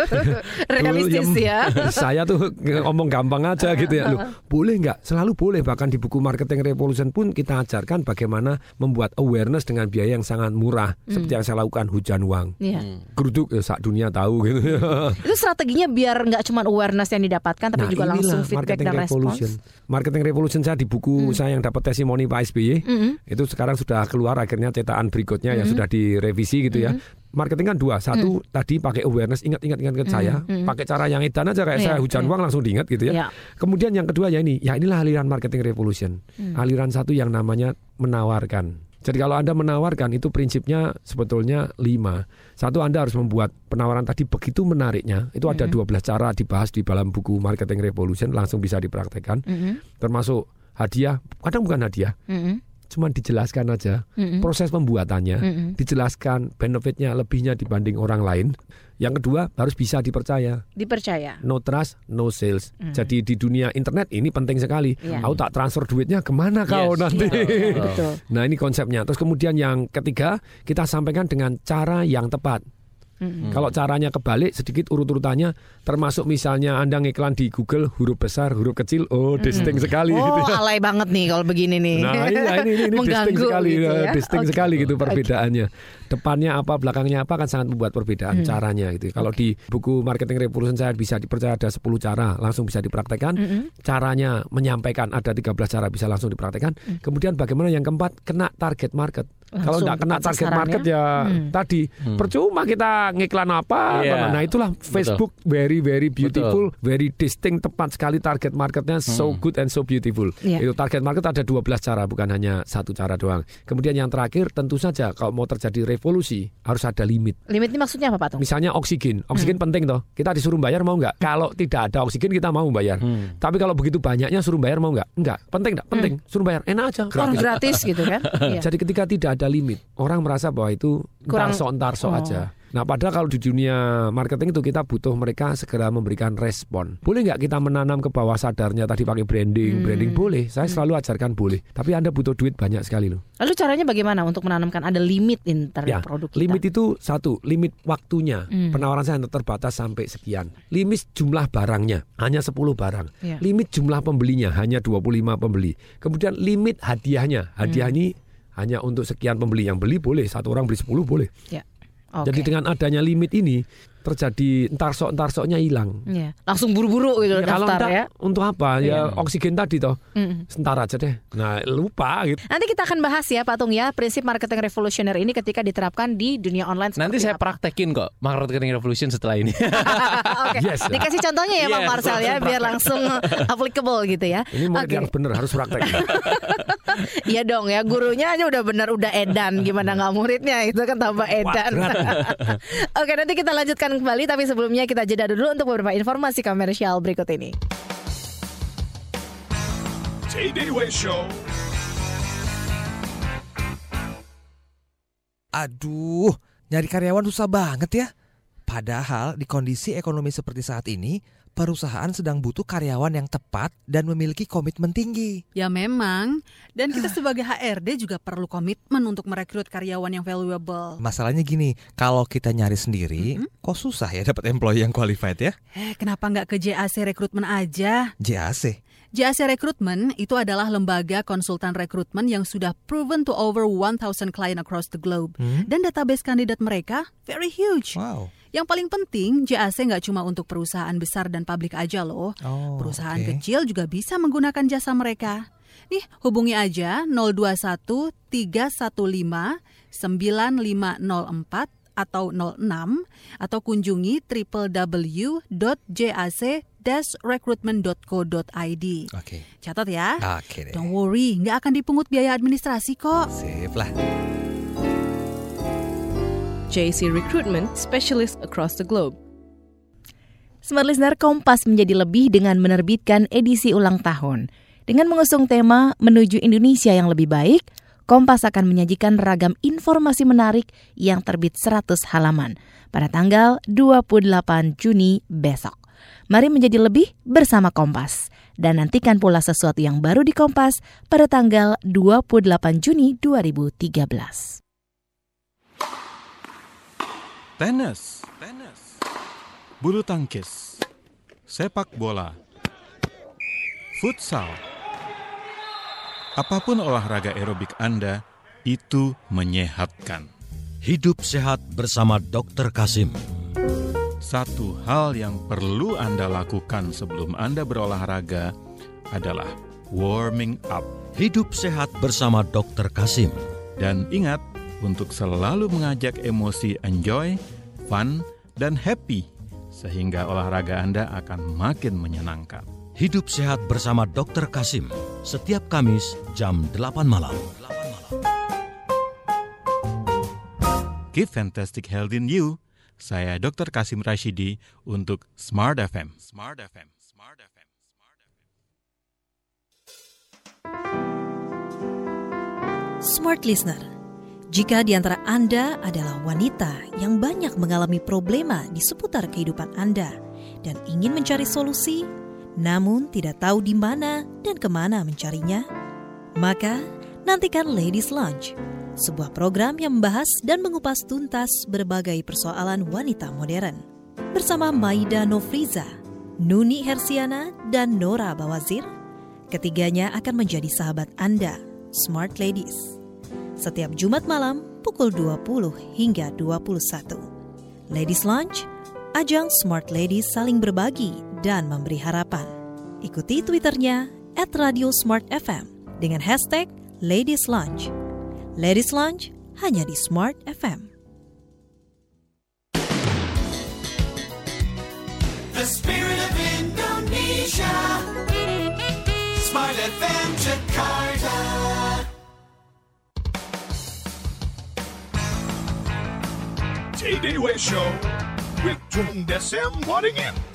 Realistis ya. saya tuh ngomong gampang aja gitu ya. Loh, boleh nggak? Selalu boleh. Bahkan di buku Marketing Revolution pun kita ajarkan bagaimana membuat awareness dengan biaya yang sangat murah. Seperti yang saya lakukan hujan uang. Iya. Geruduk ya, sak dunia tahu gitu. Itu strateginya biar nggak cuma awareness yang didapatkan tapi juga Nah, inilah langsung feedback marketing dan revolution. respons. Marketing revolution saya di buku saya yang dapat testimoni Pak SBY itu sekarang sudah keluar akhirnya cetakan berikutnya yang sudah direvisi gitu ya. Marketing kan dua, satu tadi pakai awareness ingat ingat ingat, ingat saya, pakai cara yang edan aja kayak Iya, saya hujan iya. uang langsung diingat gitu ya. Iya. Kemudian yang kedua ya ini, ya inilah aliran marketing revolution. Aliran satu yang namanya menawarkan. Jadi kalau Anda menawarkan itu prinsipnya sebetulnya lima. Satu Anda harus membuat penawaran tadi begitu menariknya. Itu ada 12 cara dibahas di dalam buku Marketing Revolution langsung bisa dipraktekkan. Termasuk hadiah, kadang bukan hadiah. Mm-mm. Cuma dijelaskan aja proses pembuatannya, dijelaskan benefitnya lebihnya dibanding orang lain. Yang kedua harus bisa dipercaya Dipercaya. no trust, no sales. Jadi di dunia internet ini penting sekali. Iya. Aku tak transfer duitnya ke mana kau Yes. nanti? Iya, betul. nah ini konsepnya. Terus kemudian yang ketiga kita sampaikan dengan cara yang tepat. Kalau caranya kebalik sedikit urut-urutannya termasuk misalnya Anda ngiklan di Google huruf besar, huruf kecil, oh distinct sekali gitu Oh, ya. alay banget nih kalau begini nih. Nah iya ini ini, ini distinct sekali, gitu ya, ya. distinct Oke. sekali gitu perbedaannya. Depannya apa, belakangnya apa kan sangat membuat perbedaan caranya gitu. Kalau di buku Marketing Revolution saya bisa dipercaya ada 10 cara langsung bisa dipraktekkan. Caranya menyampaikan ada 13 cara bisa langsung dipraktekkan. Kemudian bagaimana yang keempat kena target market. Kalau tidak kena target sasarannya. market ya tadi percuma kita ngiklan apa. Iya. Nah itulah Facebook very very beautiful, very distinct tepat sekali target marketnya so good and so beautiful. Iya. Itu target market ada 12 cara bukan hanya satu cara doang. Kemudian yang terakhir tentu saja kalau mau terjadi revolusi harus ada limit. Limit ini maksudnya apa Pak Tung? Misalnya oksigen, oksigen penting toh. Kita disuruh bayar mau nggak? Kalau tidak ada oksigen kita mau bayar. Tapi kalau begitu banyaknya suruh bayar mau nggak? Enggak. Penting enggak? Penting. Suruh bayar. Enak aja. Orang gratis gitu kan? Iya. Jadi ketika tidak ada limit, orang merasa bahwa itu Kurang- entar so Oh. aja. Nah, padahal kalau di dunia marketing itu kita butuh mereka segera memberikan respon. Boleh nggak kita menanam ke bawah sadarnya tadi pakai branding? Branding boleh. Saya selalu ajarkan boleh. Tapi Anda butuh duit banyak sekali loh. Lalu caranya bagaimana untuk menanamkan ada limit internet Ya, produk kita? limit itu satu, limit waktunya. Hmm. Penawaran saya terbatas sampai sekian. Limit jumlah barangnya hanya 10 barang. Ya. Limit jumlah pembelinya hanya 25 pembeli. Kemudian limit hadiahnya. Hadiah Hmm. ini hanya untuk sekian pembeli yang beli boleh. Satu orang beli 10 boleh. Ya. Oke. Jadi dengan adanya limit ini terjadi entar sok entar soknya hilang. Iya. Langsung buru-buru gitu Ya, kalau daftar enggak, ya. untuk apa? Ya oksigen tadi toh. Mm. Sebentar aja deh. Nah, lupa gitu. Nanti kita akan bahas ya Pak Tung ya prinsip marketing revolusioner ini ketika diterapkan di dunia online. Nanti saya apa. praktekin kok marketing revolution setelah ini. Oke, Yes. dikasih contohnya ya Bang Yes, Marcel ya biar langsung applicable gitu ya. Ini murid Oke. yang benar harus praktek. Iya dong ya gurunya aja udah benar udah edan gimana nggak muridnya itu kan tambah edan. Oke nanti kita lanjutkan kembali tapi sebelumnya kita jeda dulu untuk beberapa informasi komersial berikut ini. Show. Aduh, nyari karyawan susah banget ya. Padahal di kondisi ekonomi seperti saat ini, perusahaan sedang butuh karyawan yang tepat dan memiliki komitmen tinggi. Ya memang, dan kita sebagai HRD juga perlu komitmen untuk merekrut karyawan yang valuable. Masalahnya gini, kalau kita nyari sendiri, kok susah ya dapat employee yang qualified ya? Eh, kenapa nggak ke JAC Rekrutmen aja? JAC. JAC Rekrutmen itu adalah lembaga konsultan rekrutmen yang sudah proven to over 1,000 client across the globe. Dan database kandidat mereka very huge. Wow. Yang paling penting, JAC nggak cuma untuk perusahaan besar dan publik aja loh. Oh, perusahaan oke. kecil juga bisa menggunakan jasa mereka. Nih, hubungi aja 021 315 9504 atau 06 atau kunjungi www.jac-recruitment.co.id. Oke. Catat ya. Oke deh. Don't worry, nggak akan dipungut biaya administrasi kok. Sip lah. JC Recruitment Specialist across the globe. Smart Listener Kompas menjadi lebih dengan menerbitkan edisi ulang tahun. Dengan mengusung tema Menuju Indonesia yang lebih baik, Kompas akan menyajikan ragam informasi menarik yang terbit 100 halaman pada tanggal 28 Juni besok. Mari menjadi lebih bersama Kompas. Dan nantikan pula sesuatu yang baru di Kompas pada tanggal 28 Juni 2013. Tenis, tenis, bulu tangkis, sepak bola, futsal. Apa pun olahraga aerobik Anda, itu menyehatkan. Hidup sehat bersama Dr. Kasim. Satu hal yang perlu Anda lakukan sebelum Anda berolahraga adalah warming up. Hidup sehat bersama Dr. Kasim. Dan ingat untuk selalu mengajak emosi enjoy, fun, dan happy sehingga olahraga Anda akan makin menyenangkan. Hidup sehat bersama Dr. Kasim. Setiap Kamis jam 8 malam. Keep fantastic health in you. Saya Dr. Kasim Rashidi untuk Smart FM. Smart FM. Smart FM. Smart Listener, jika di antara Anda adalah wanita yang banyak mengalami problema di seputar kehidupan Anda dan ingin mencari solusi, namun tidak tahu di mana dan ke mana mencarinya, maka nantikan Ladies Lunch, sebuah program yang membahas dan mengupas tuntas berbagai persoalan wanita modern. Bersama Maida Nofriza, Nuni Hersiana, dan Nora Bawazir, ketiganya akan menjadi sahabat Anda, Smart Ladies. Setiap Jumat malam pukul 20 hingga 21. Ladies Lunch, ajang Smart Ladies saling berbagi dan memberi harapan. Ikuti Twitternya at Radio Smart FM dengan hashtag Ladies Lunch. Ladies Lunch hanya di Smart FM. The spirit of Indonesia. Smart FM Jakarta. Tay-Day Way Show with Tung Desem Waddingin.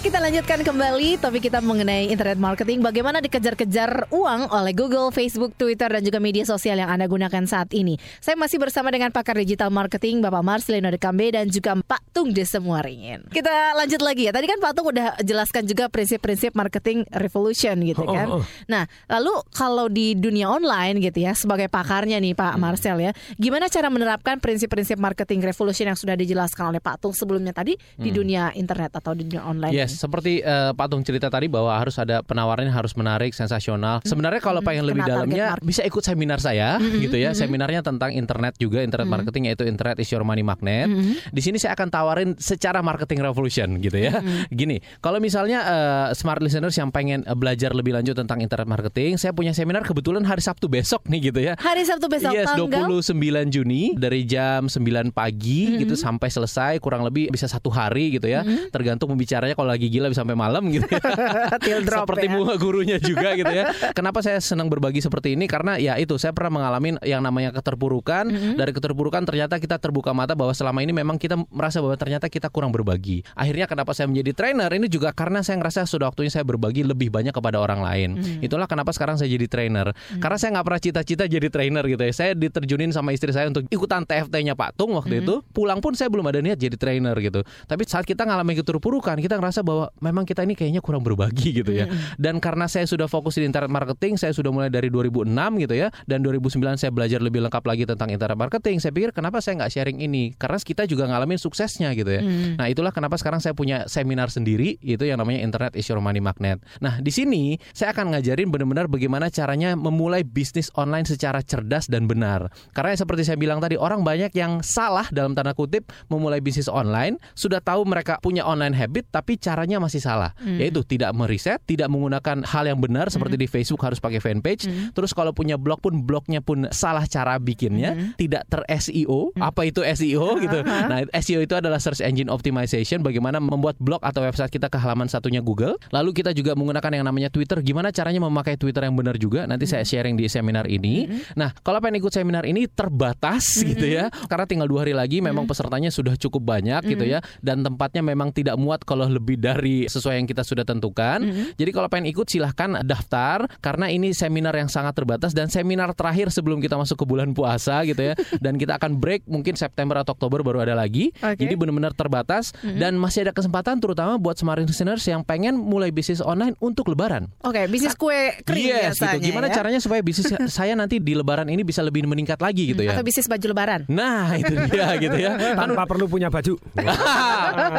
Kita lanjutkan kembali topik kita mengenai internet marketing. Bagaimana dikejar-kejar uang oleh Google, Facebook, Twitter, dan juga media sosial yang Anda gunakan saat ini. Saya masih bersama dengan pakar digital marketing Bapak Marcelino Dekambe dan juga Pak Tung Desemuaringin. Kita lanjut lagi ya. Tadi kan Pak Tung udah jelaskan juga prinsip-prinsip marketing revolution gitu kan. Oh, oh. Nah, lalu kalau di dunia online gitu ya, sebagai pakarnya nih Pak Marcel ya, gimana cara menerapkan prinsip-prinsip marketing revolution yang sudah dijelaskan oleh Pak Tung sebelumnya tadi di Hmm. dunia internet atau di dunia online? Yes, Yes, seperti eh, Pak Tung cerita tadi bahwa harus ada penawarannya harus menarik, sensasional. Sebenarnya kalau pengen lebih kena dalamnya bisa ikut seminar saya Mhm, gitu ya. mhm. Seminarnya tentang internet juga, internet Mhm. marketing yaitu Internet is your money magnet. Mhm. Di sini saya akan tawarin secara marketing revolution gitu ya. Mhm. Gini, kalau misalnya eh, smart listeners yang pengen eh, belajar lebih lanjut tentang internet marketing, saya punya seminar kebetulan hari Sabtu besok nih gitu ya. Hari Sabtu besok Yes, tanggal 29 Juni dari jam 9 pagi gitu sampai selesai kurang lebih bisa satu hari gitu ya. Mhm. Tergantung pembicaranya kalau lagi gila bisa sampai malam gitu. ya. Drop Seperti ya. bunga gurunya juga gitu ya. Kenapa saya senang berbagi seperti ini? Karena ya itu saya pernah mengalami yang namanya keterpurukan. Mhm. Dari keterpurukan ternyata kita terbuka mata bahwa selama ini memang kita merasa bahwa ternyata kita kurang berbagi. Akhirnya kenapa saya menjadi trainer ini juga karena saya ngerasa sudah waktunya saya berbagi lebih banyak kepada orang lain. Mhm. Itulah kenapa sekarang saya jadi trainer. Karena saya nggak pernah cita-cita jadi trainer gitu ya. Saya diterjunin sama istri saya untuk ikutan TFT-nya Pak Tung waktu Mhm. itu. Pulang pun saya belum ada niat jadi trainer gitu. Tapi saat kita ngalamin keterpurukan, kita ngerasa bahwa memang kita ini kayaknya kurang berbagi gitu ya. Dan karena saya sudah fokus di internet marketing, saya sudah mulai dari 2006 gitu ya. Dan 2009 saya belajar lebih lengkap lagi tentang internet marketing. Saya pikir kenapa saya nggak sharing ini? Karena kita juga ngalamin suksesnya gitu ya. Hmm. Nah itulah kenapa sekarang saya punya seminar sendiri itu yang namanya Internet is Your Money Magnet. Nah di sini saya akan ngajarin benar-benar bagaimana caranya memulai bisnis online secara cerdas dan benar. Karena seperti saya bilang tadi orang banyak yang salah dalam tanda kutip memulai bisnis online sudah tahu mereka punya online habit tapi caranya masih salah. Hmm. Yaitu tidak meriset, tidak menggunakan hal yang benar seperti di Facebook harus pakai fanpage. Hmm. Terus kalau punya blog pun blognya pun salah cara bikinnya, Hmm. tidak ter SEO. Apa itu SEO gitu? Nah, SEO itu adalah search engine optimization bagaimana membuat blog atau website kita ke halaman satunya Google. Lalu kita juga menggunakan yang namanya Twitter. Gimana caranya memakai Twitter yang benar juga? Nanti saya sharing di seminar ini. Nah, kalau pengen ikut seminar ini terbatas gitu ya. Karena tinggal dua hari lagi memang pesertanya sudah cukup banyak gitu ya dan tempatnya memang tidak muat kalau lebih dari sesuai yang kita sudah tentukan. Jadi kalau pengen ikut silahkan daftar karena ini seminar yang sangat terbatas dan seminar terakhir sebelum kita masuk ke bulan puasa gitu ya. Dan kita akan break mungkin September atau Oktober baru ada lagi. Oke. Jadi benar-benar terbatas dan masih ada kesempatan terutama buat smart listeners yang pengen mulai bisnis online untuk lebaran. Oke, bisnis kue kering yes, biasanya gitu. Gimana ya? caranya supaya bisnis saya nanti di lebaran ini bisa lebih meningkat lagi gitu ya. Atau bisnis baju lebaran. Nah, itu dia gitu ya. Tanpa perlu punya baju.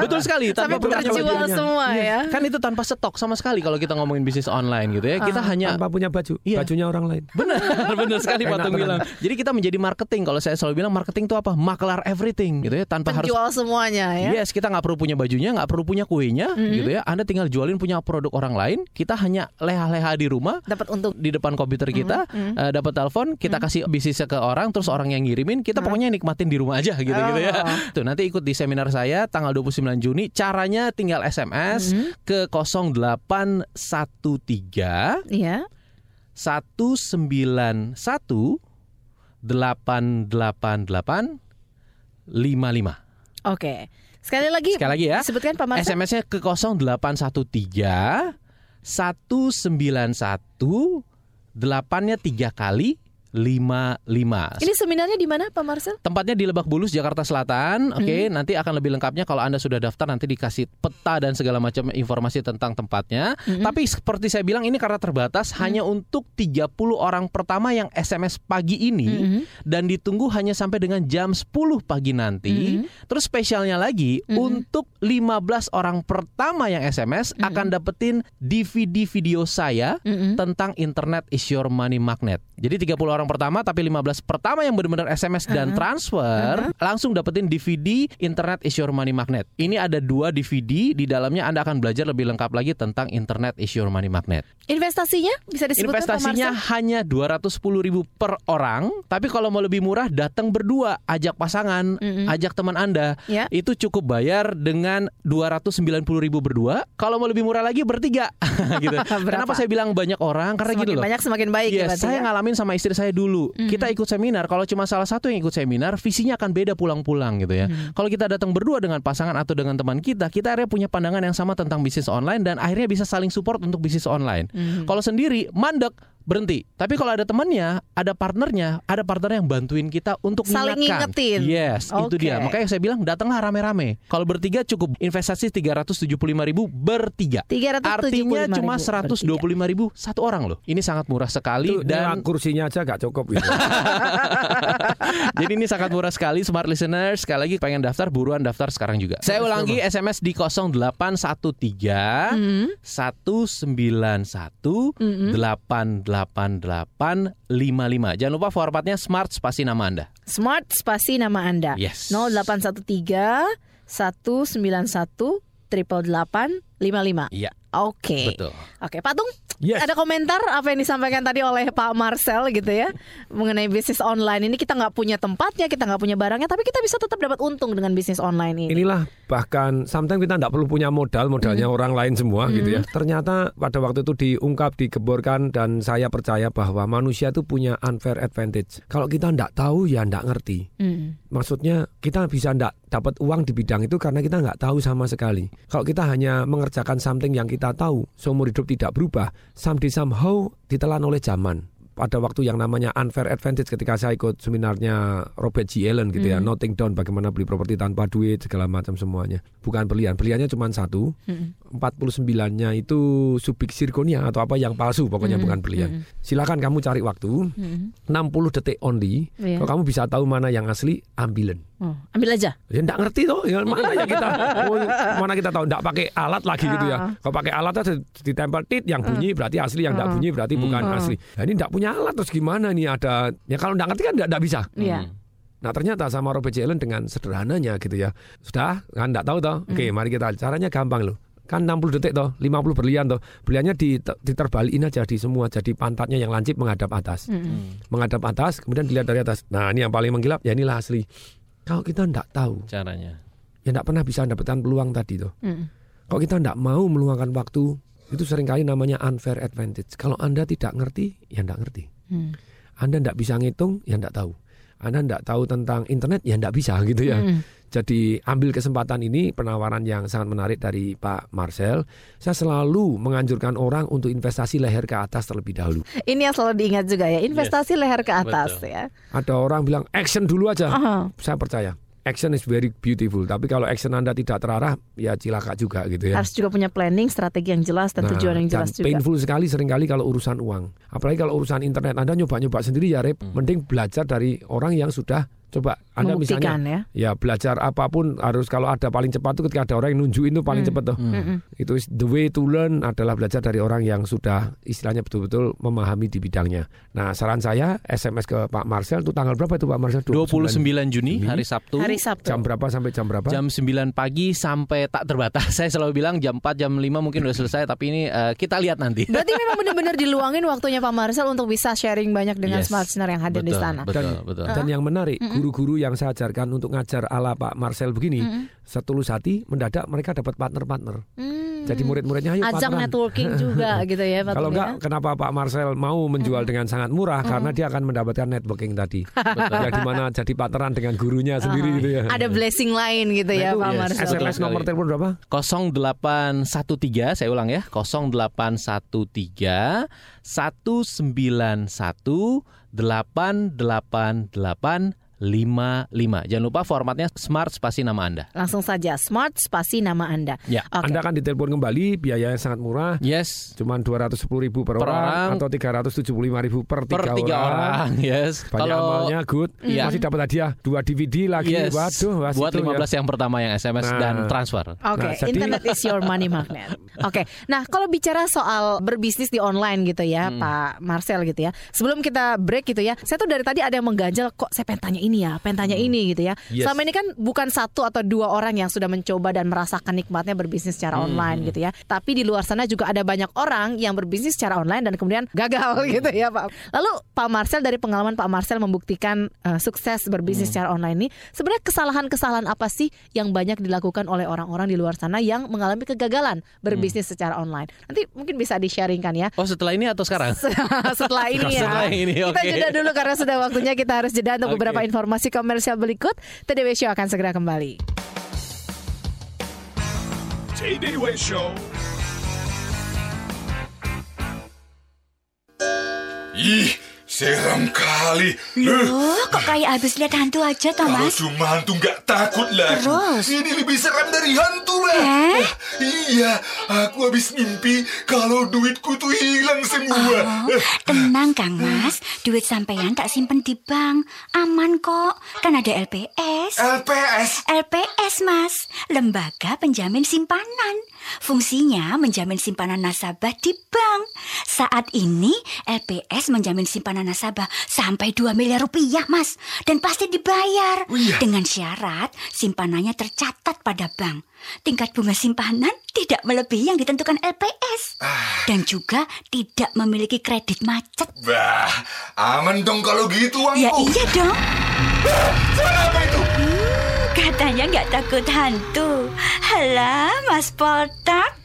Betul sekali Sampai tanpa perlu terjual punya bajunya. Semua ya. Kan itu tanpa stok sama sekali kalau kita ngomongin bisnis online gitu ya. Kita Ah. hanya Tanpa punya baju. Iya. Bajunya orang lain. Benar, benar sekali Patung tenan. bilang. Jadi kita menjadi marketing. Kalau saya selalu bilang marketing itu apa? Maklar everything gitu ya. Tanpa harus Penjual semuanya ya. Yes, kita nggak perlu punya bajunya, nggak perlu punya kuenya, Mhm. gitu ya. Anda tinggal jualin punya produk orang lain. Kita hanya leha-leha di rumah, Dapat untung. di depan komputer kita, Mhm. eh, dapat telepon, kita kasih bisnisnya ke orang, terus orang yang ngirimin, kita pokoknya nikmatin di rumah aja, gitu, gitu ya. Oh. Tuh nanti ikut di seminar saya tanggal 29 Juni. Caranya tinggal SMS Mhm. ke 0813 Iya. 191 888 55. Oke. Sekali lagi. Sekali lagi ya. Sebutkan Pak Marcel. SMS-nya ke 0813 191 8-nya 3 kali 55. Ini seminarnya di mana Pak Marcel? Tempatnya di Lebak Bulus, Jakarta Selatan. Oke, Hmm. nanti akan lebih lengkapnya kalau Anda sudah daftar nanti dikasih peta dan segala macam informasi tentang tempatnya. Hmm. Tapi seperti saya bilang ini karena terbatas hanya untuk 30 orang pertama yang SMS pagi ini Hmm. dan ditunggu hanya sampai dengan jam 10 pagi nanti. Hmm. Terus spesialnya lagi untuk 15 orang pertama yang SMS Hmm. akan dapetin DVD video saya Hmm. tentang Internet is your money magnet. Jadi 30 orang pertama tapi 15 pertama yang benar-benar SMS dan transfer langsung dapetin DVD Internet is your money magnet. Ini ada dua DVD di dalamnya Anda akan belajar lebih lengkap lagi tentang Internet is your money magnet. Investasinya bisa disebutkan Investasinya hanya 210 ribu per orang, tapi kalau mau lebih murah datang berdua, ajak pasangan, ajak teman Anda. Ya. Itu cukup bayar dengan 290 ribu berdua. Kalau mau lebih murah lagi bertiga. gitu. Kenapa saya bilang banyak orang? Karena Semakin gini loh. banyak semakin baik ya Iya, berarti saya ya? ngalamin sama istri saya dulu. Kita ikut seminar. Kalau cuma salah satu yang ikut seminar, visinya akan beda pulang-pulang gitu ya. Kalau kita datang berdua dengan pasangan atau dengan teman kita, kita akhirnya punya pandangan yang sama tentang bisnis online dan akhirnya bisa saling support untuk bisnis online. Kalau sendiri mandek, berhenti. Tapi kalau ada temannya, ada partnernya, ada partner yang bantuin kita untuk Saling mengingatkan. ngingetin. Yes, itu Oke. dia. Makanya saya bilang datanglah rame-rame. Kalau bertiga cukup investasi 375 ribu bertiga. 375 Artinya cuma ribu 125 ribu satu orang loh. Ini sangat murah sekali Itu dan kursinya aja gak cukup gitu. Jadi ini sangat murah sekali smart listeners. Sekali lagi pengen daftar buruan daftar sekarang juga. Saya ulangi SMS di 0813 Hmm. 191 88855. Jangan lupa formatnya smart spasi nama Anda. Smart spasi nama Anda. Yes. 0813 191 88855. Iya. Oke. Betul. Oke, Pak Tung, Yes. ada komentar apa yang disampaikan tadi oleh Pak Marcel gitu ya mengenai bisnis online ini kita nggak punya tempatnya, kita nggak punya barangnya, tapi kita bisa tetap dapat untung dengan bisnis online ini. Inilah bahkan sometimes kita tidak perlu punya modal, modalnya orang lain semua gitu ya. Ternyata pada waktu itu diungkap, digeborkan dan saya percaya bahwa manusia itu punya unfair advantage. Kalau kita tidak tahu ya tidak ngerti. Hmm. Maksudnya kita bisa tidak dapat uang di bidang itu karena kita nggak tahu sama sekali. Kalau kita hanya mengerjakan something yang kita tahu, seumur hidup tidak berubah, someday somehow ditelan oleh zaman. Pada waktu yang namanya unfair advantage ketika saya ikut seminarnya Robert G. Allen gitu ya, Hmm. noting down bagaimana beli properti tanpa duit segala macam semuanya. Bukan belian, beliannya cuma satu. Hmm. 49-nya itu subik zirconia atau apa yang palsu pokoknya Hmm. bukan belian. Hmm. Silakan kamu cari waktu. Hmm. 60 detik only. Iya. Kalau kamu bisa tahu mana yang asli, ambilen. Oh, ambil aja. Ya enggak ngerti toh, ya mana ya kita oh, mana kita tahu enggak pakai alat lagi gitu ya. Kalau pakai alat aja ditempel tit yang bunyi berarti asli, yang enggak bunyi berarti bukan Hmm. asli. Nah, ini enggak punya alat terus gimana nih ada ya kalau enggak ngerti kan enggak, enggak bisa. Iya. Nah ternyata sama Robert J. Allen dengan sederhananya gitu ya. Sudah kan enggak tahu toh. Oke mari kita caranya gampang loh. Kan 60 detik toh, 50 berlian toh. Berliannya dite- diterbalikin aja di semua jadi pantatnya yang lancip menghadap atas. Hmm. Menghadap atas kemudian dilihat dari atas. Nah ini yang paling menggilap ya inilah asli. Kalau kita enggak tahu Caranya. ya enggak pernah bisa mendapatkan peluang tadi tuh. Hmm. Kalau kita enggak mau meluangkan waktu, itu sering kali namanya unfair advantage. Kalau Anda tidak ngerti, ya enggak ngerti. Hmm. Anda enggak bisa ngitung, ya enggak tahu. Anda enggak tahu tentang internet, ya enggak bisa gitu ya. Hmm. Jadi ambil kesempatan ini penawaran yang sangat menarik dari Pak Marcel. Saya selalu menganjurkan orang untuk investasi leher ke atas terlebih dahulu. Ini yang selalu diingat juga ya, investasi leher ke atas Betul. ya. Ada orang bilang action dulu aja. Aha. Saya percaya. Action is very beautiful. Tapi kalau action Anda tidak terarah, ya cilaka juga gitu ya. Harus juga punya planning, strategi yang jelas dan Nah, tujuan yang dan jelas juga. painful sekali sering kali kalau urusan uang. Apalagi kalau urusan internet Anda nyoba-nyoba sendiri ya Rep. Hmm. Mending belajar dari orang yang sudah coba Anda Membuktikan misalnya ya. ya belajar apa pun harus kalau ada paling cepat itu ketika ada orang yang nunjukin itu paling Hmm. cepat tuh. Mm-mm. Itu is the way to learn adalah belajar dari orang yang sudah istilahnya betul-betul memahami di bidangnya. Nah, saran saya SMS ke Pak Marcel itu tanggal berapa itu Pak Marcel? 29 Juni hari Sabtu. Hari Sabtu. Jam berapa sampai jam berapa? Jam 9 pagi sampai tak terbatas. Saya selalu bilang jam 4 jam 5 mungkin udah selesai tapi ini eh, kita lihat nanti. Berarti memang benar-benar diluangin waktunya Pak Marcel untuk bisa sharing banyak dengan Yes. smart listener yang hadir di Betul, sana. Betul, Dan- betul. Dan yang menarik, guru-guru yang saya ajarkan untuk ngajar ala Pak Marcel begini, setulus hati mendadak mereka dapat partner-partner. Hmm. Jadi murid-muridnya ayo Ajang partneran. networking juga gitu ya Pak Kalau enggak, ya. kenapa Pak Marcel mau menjual dengan sangat murah? Karena dia akan mendapatkan networking tadi. ya di mana jadi partneran dengan gurunya sendiri gitu ya. Ada blessing lain gitu Nah, ya Pak yes. Marcel. SMS nomor telepon berapa? 0813 saya ulang ya 0813 191 888 55. Jangan lupa formatnya smart spasi nama Anda. Langsung saja smart spasi nama Anda. Ya. Oke. Anda akan ditelepon kembali, biayanya sangat murah. Yes. Cuma 210 ribu per, Per orang, orang. atau 375 ribu per tiga, Per tiga orang. Yes. Banyak amalnya good. Iya. Masih dapat hadiah dua DVD lagi. Yes. Waduh, Buat situ 15 ya. yang pertama yang SMS Nah. dan transfer. Oke, Nah, jadi- internet is your money magnet. Oke, nah kalau bicara soal berbisnis di online gitu ya, Hmm. Pak Marcel gitu ya. Sebelum kita break gitu ya, saya tuh dari tadi ada yang mengganjal kok saya pengen tanya ini ya, pengen tanya ini gitu ya. Hmm. Yes. Selama ini kan bukan satu atau dua orang yang sudah mencoba dan merasakan nikmatnya berbisnis secara Hmm. online gitu ya. Tapi di luar sana juga ada banyak orang yang berbisnis secara online dan kemudian gagal gitu ya, Pak. Lalu Pak Marcel dari pengalaman Pak Marcel membuktikan eh, sukses berbisnis Hmm. secara online ini, sebenarnya kesalahan-kesalahan apa sih yang banyak dilakukan oleh orang-orang di luar sana yang mengalami kegagalan berbisnis Hmm. secara online? Nanti mungkin bisa di-sharingkan ya. Oh setelah ini atau sekarang? Setelah ini ya. Setelah ini, Kita oke. jeda dulu karena sudah waktunya kita harus jeda untuk Oke. beberapa informasi komersial berikut. TDW Show akan segera kembali. Way Show. Ih, seram kali. Loh, kok kayak habis lihat hantu aja, Kalau Thomas? cuma hantu nggak takut lagi. Terus? Ini lebih seram dari hantu, Mbak. Eh? Iya, aku habis mimpi kalau duitku tuh hilang semua. Oh, tenang Kang Mas, duit sampean tak simpen di bank. Aman kok, kan ada LPS. LPS? LPS, Mas. Lembaga Penjamin Simpanan. Fungsinya menjamin simpanan nasabah di bank. Saat ini LPS menjamin simpanan nasabah sampai 2 miliar rupiah, Mas. Dan pasti dibayar. Oh, iya. Dengan syarat simpanannya tercatat pada bank. Tingkat bunga simpanan tidak melebihi yang ditentukan LPS. Ah. Dan juga tidak memiliki kredit macet. Bah, aman dong kalau gitu, uangku. Ya iya dong. Suara apa itu? Katanya nggak takut hantu. Halah, Mas Poltak.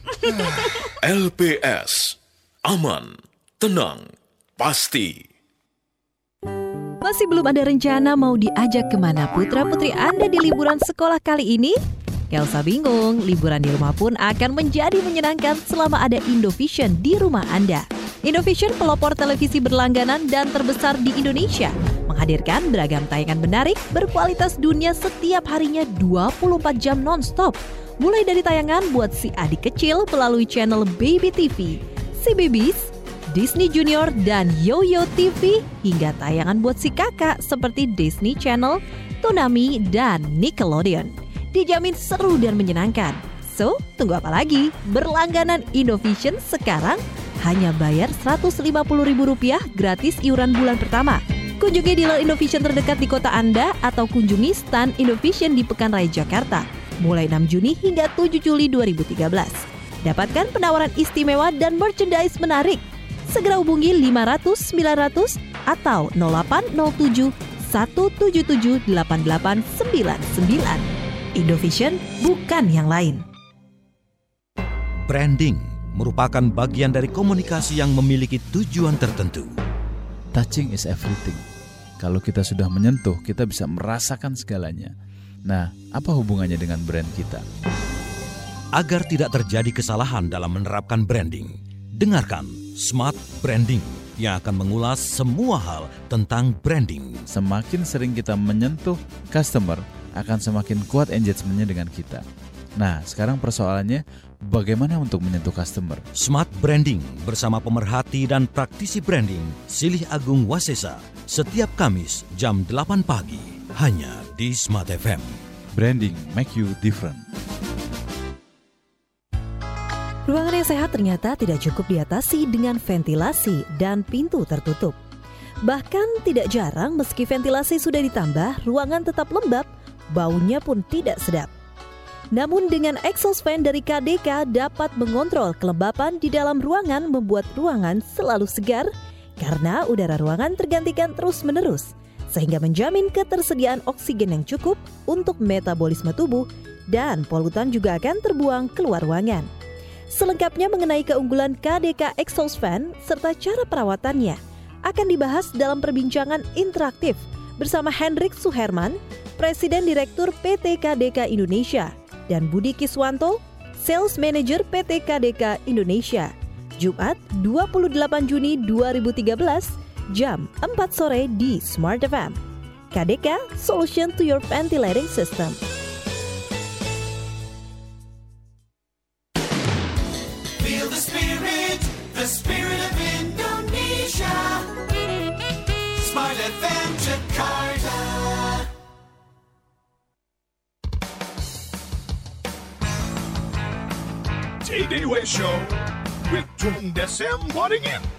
LPS. Aman, tenang, pasti. Masih belum ada rencana mau diajak ke mana putra-putri Anda di liburan sekolah kali ini? Gak usah bingung, liburan di rumah pun akan menjadi menyenangkan selama ada Indovision di rumah Anda. Indovision pelopor televisi berlangganan dan terbesar di Indonesia menghadirkan beragam tayangan menarik berkualitas dunia setiap harinya 24 jam non-stop. Mulai dari tayangan buat si adik kecil melalui channel Baby TV, si Babies, Disney Junior dan Yoyo TV hingga tayangan buat si kakak seperti Disney Channel, Toonami, dan Nickelodeon. Dijamin seru dan menyenangkan. So, tunggu apa lagi? Berlangganan Indovision sekarang hanya bayar Rp150.000 gratis iuran bulan pertama. Kunjungi dealer Indovision terdekat di kota Anda atau kunjungi stand Indovision di Pekan Raya Jakarta mulai 6 Juni hingga 7 Juli 2013. Dapatkan penawaran istimewa dan merchandise menarik segera hubungi 500 900 atau 0807 177 8899. Indovision bukan yang lain. Branding merupakan bagian dari komunikasi yang memiliki tujuan tertentu. Touching is everything. Kalau kita sudah menyentuh, kita bisa merasakan segalanya. Nah, apa hubungannya dengan brand kita? Agar tidak terjadi kesalahan dalam menerapkan branding, dengarkan Smart Branding yang akan mengulas semua hal tentang branding. Semakin sering kita menyentuh customer, akan semakin kuat engagementnya dengan kita. Nah, sekarang persoalannya bagaimana untuk menyentuh customer? Smart Branding bersama pemerhati dan praktisi branding Silih Agung Wasesa setiap Kamis jam 8 pagi hanya di Smart FM. Branding make you different. Ruangan yang sehat ternyata tidak cukup diatasi dengan ventilasi dan pintu tertutup. Bahkan tidak jarang meski ventilasi sudah ditambah, ruangan tetap lembab, baunya pun tidak sedap. Namun dengan exhaust fan dari KDK dapat mengontrol kelembapan di dalam ruangan membuat ruangan selalu segar karena udara ruangan tergantikan terus-menerus sehingga menjamin ketersediaan oksigen yang cukup untuk metabolisme tubuh dan polutan juga akan terbuang keluar ruangan. Selengkapnya mengenai keunggulan KDK Exhaust Fan serta cara perawatannya akan dibahas dalam perbincangan interaktif bersama Hendrik Suherman, Presiden Direktur PT KDK Indonesia, dan Budi Kiswanto, Sales Manager PT KDK Indonesia. Jumat 28 Juni 2013 jam 4 sore di Smart FM. KDK Solution to your Ventilating System. Day West Show with Tung Desem Waddingin.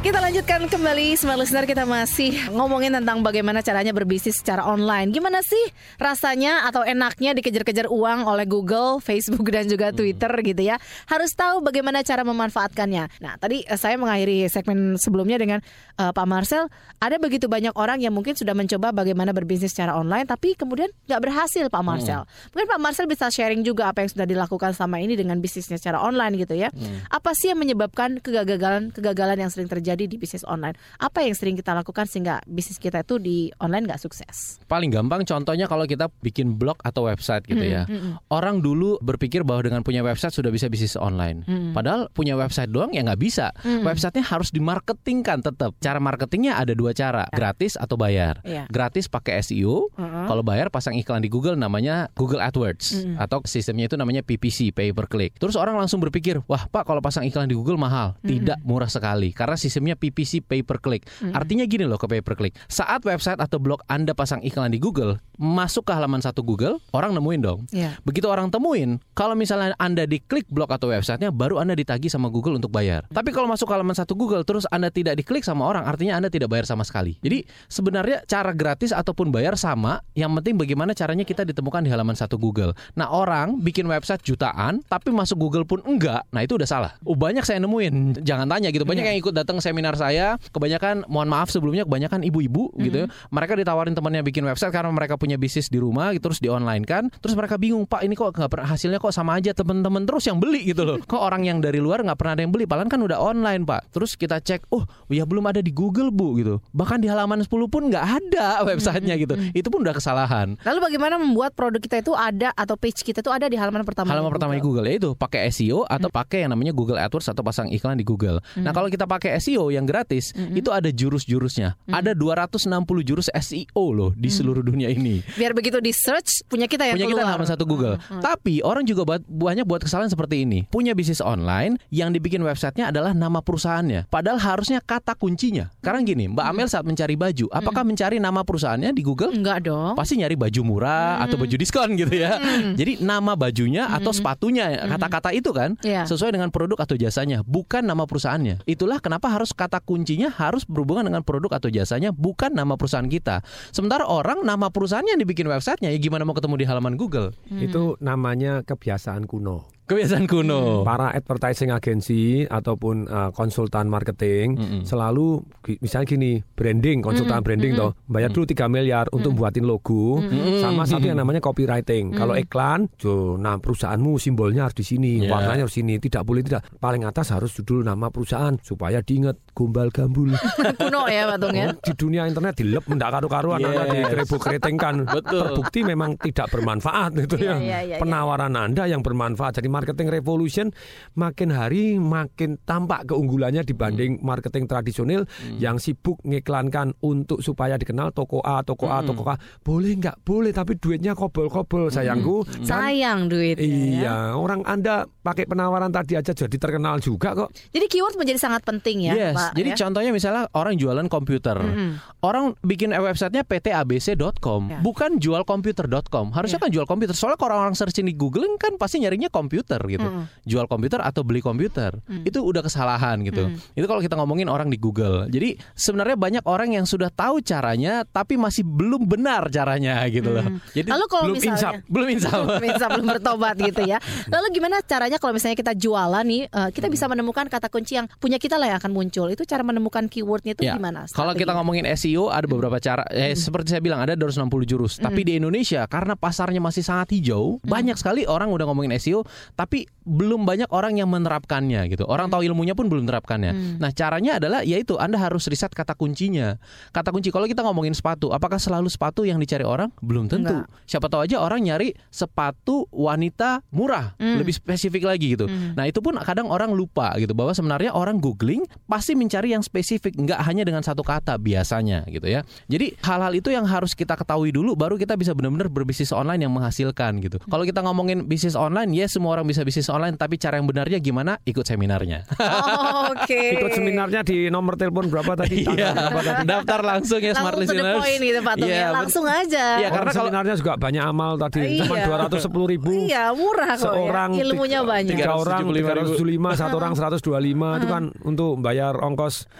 Kita lanjutkan kembali Smart Listener kita masih ngomongin tentang bagaimana caranya berbisnis secara online. Gimana sih rasanya atau enaknya dikejar-kejar uang oleh Google, Facebook dan juga Twitter gitu ya. Harus tahu bagaimana cara memanfaatkannya. Nah, tadi eh, saya mengakhiri segmen sebelumnya dengan eh, Pak Marcel, ada begitu banyak orang yang mungkin sudah mencoba bagaimana berbisnis secara online tapi kemudian nggak berhasil Pak Marcel. Mungkin Pak Marcel bisa sharing juga apa yang sudah dilakukan selama ini dengan bisnisnya secara online gitu ya. Apa sih yang menyebabkan kegagalan-kegagalan yang sering terjadi terjadi di bisnis online. Apa yang sering kita lakukan sehingga bisnis kita itu di online nggak sukses? Paling gampang contohnya kalau kita bikin blog atau website gitu Mm, ya. mm, mm. Orang dulu berpikir bahwa dengan punya website sudah bisa bisnis online. Mm. Padahal punya website doang ya nggak bisa. Mm. Websitenya harus dimarketingkan tetap. Cara marketingnya ada dua cara, gratis atau bayar. Iya. Gratis pakai SEO. Mm-mm. Kalau bayar pasang iklan di Google namanya Google AdWords atau sistemnya itu namanya PPC, pay per click. Terus orang langsung berpikir, wah Pak kalau pasang iklan di Google mahal. Tidak murah sekali karena sistemnya PPC, pay per click. Mm. Artinya gini loh ke pay per click. Saat website atau blog Anda pasang iklan di Google, masuk ke halaman satu Google, orang nemuin dong. Iya. Begitu orang temuin, kalau misalnya Anda diklik blog atau websitenya, baru Anda ditagih sama Google untuk bayar. Tapi kalau masuk ke halaman satu Google, terus Anda tidak diklik sama orang, artinya Anda tidak bayar sama sekali. Jadi sebenarnya cara gratis ataupun bayar sama, yang penting bagaimana caranya kita ditemukan di halaman satu Google. Nah orang bikin website jutaan, tapi masuk Google pun enggak, nah itu udah salah. Oh, banyak saya nemuin, jangan tanya gitu. Banyak Iya. yang ikut datang seminar saya, kebanyakan, mohon maaf sebelumnya, kebanyakan ibu-ibu gitu ya. Mereka ditawarin temannya bikin website karena mereka punya bisnis di rumah, gitu, terus di online kan. Terus mereka bingung, Pak ini kok nggak hasilnya kok sama aja teman-teman terus yang beli gitu loh. Kok orang yang dari luar nggak pernah ada yang beli, padahal kan udah online Pak. Terus kita cek, oh ya belum ada di Google Bu gitu. Bahkan di halaman 10 pun nggak ada websitenya gitu. Itu pun udah kesalahan. Lalu bagaimana membuat produk kita itu ada atau page kita itu ada di halaman pertama? Halaman di pertama di Google ya itu pakai SEO atau pakai yang namanya Google AdWords atau pasang iklan di Google. Nah, Hmm. kalau kita pakai SEO yang gratis, itu ada jurus-jurusnya. Ada 260 jurus SEO loh di seluruh dunia ini. Biar begitu di search punya kita yang punya kita keluar. halaman satu Google. Hmm. Tapi orang juga buat, banyak buat kesalahan seperti ini. Punya bisnis online yang dibikin websitenya adalah nama perusahaannya. Padahal harusnya kata kuncinya. Sekarang gini, Mbak Amel saat mencari baju, apakah mencari nama perusahaannya di Google? Enggak dong. Pasti nyari baju murah atau baju diskon gitu ya. Hmm. Jadi nama bajunya atau sepatunya, kata-kata itu kan Iya. sesuai dengan produk atau jasanya, bukan nama perusahaannya. Itulah kenapa harus kata kuncinya harus berhubungan dengan produk atau jasanya, bukan nama perusahaan kita. Sementara orang nama perusahaannya yang dibikin websitenya, ya gimana mau ketemu di halaman Google? Itu namanya kebiasaan kuno. Kebiasaan kuno. Para advertising agency ataupun uh, konsultan marketing selalu gi- misalnya gini, branding, konsultan Mm-mm, branding mm-mm. toh, bayar dulu 3 miliar untuk buatin logo Mm-mm. sama satu yang namanya copywriting. Kalau Mm. iklan, jo, nah perusahaanmu simbolnya harus di sini, Yeah. warnanya harus sini, tidak boleh tidak. Paling atas harus judul nama perusahaan supaya diingat gombal gambul. kuno ya Pak Tung ya. di dunia internet dilep mendak karu-karuan Yes. Anda dikerebuk keretengkan Betul. terbukti memang tidak bermanfaat itu Iya, ya iya, iya, penawaran Anda yang bermanfaat jadi marketing revolution makin hari makin tampak keunggulannya dibanding marketing tradisional yang sibuk ngiklankan untuk supaya dikenal toko A toko A Hmm. toko A boleh nggak boleh tapi duitnya kobol-kobol sayangku Kan- Sayang duitnya. ya. iya orang Anda pakai penawaran tadi aja jadi terkenal juga kok Jadi keyword menjadi sangat penting ya, yes, Pak. Jadi ya. contohnya misalnya orang jualan komputer. Mm-mm. Orang bikin websitenya ptabc.com, Ya. bukan jual komputer.com. Harusnya kan jual komputer. Soalnya kalau orang searching di Google kan pasti nyarinya komputer gitu. Mm-mm. Jual komputer atau beli komputer. Mm. Itu udah kesalahan gitu. Mm. Itu kalau kita ngomongin orang di Google. Jadi sebenarnya banyak orang yang sudah tahu caranya tapi masih belum benar caranya gitu loh. Jadi Lalu kalau belum misalnya insaf, belum insaf. belum insaf, belum bertobat gitu ya. Lalu gimana caranya kalau misalnya kita jualan nih, eh, kita bisa menemukan kata kunci yang punya kita lah yang akan muncul. Itu cara menemukan keywordnya itu Ya, gimana? Kalau kita Strateginya? ngomongin SEO ada beberapa cara. Eh, seperti saya bilang ada 260 jurus. Tapi di Indonesia karena pasarnya masih sangat hijau, banyak sekali orang udah ngomongin SEO, tapi belum banyak orang yang menerapkannya gitu. Orang tahu ilmunya pun belum menerapkannya. Hmm. Nah, caranya adalah yaitu Anda harus riset kata kuncinya. Kata kunci kalau kita ngomongin sepatu, apakah selalu sepatu yang dicari orang? Belum tentu. Enggak. Siapa tahu aja orang nyari sepatu wanita murah, Hmm. lebih spesifik lagi gitu. Hmm. Nah, itu pun kadang orang lupa gitu bahwa sebenarnya orang googling pasti mencari yang spesifik, nggak hanya dengan satu kata biasanya gitu ya. Jadi hal-hal itu yang harus kita ketahui dulu baru kita bisa benar-benar berbisnis online yang menghasilkan gitu. Kalau kita ngomongin bisnis online, ya semua orang bisa bisnis online, tapi cara yang benarnya gimana? Ikut seminarnya. Oh, Oke. ikut seminarnya di nomor telepon berapa tadi Iya, Tanggal berapa tadi daftar langsung ya smart Langsung listeners. point gitu Pak Tung Iya, ya. Langsung aja. Iya, karena kalau seminarnya juga banyak amal tadi cuma Iya. dua ratus sepuluh ribu Iya, murah kok seorang ya. Ilmunya tiga, banyak. tiga orang 375.000. 375 satu orang 125 itu kan untuk bayar ongkos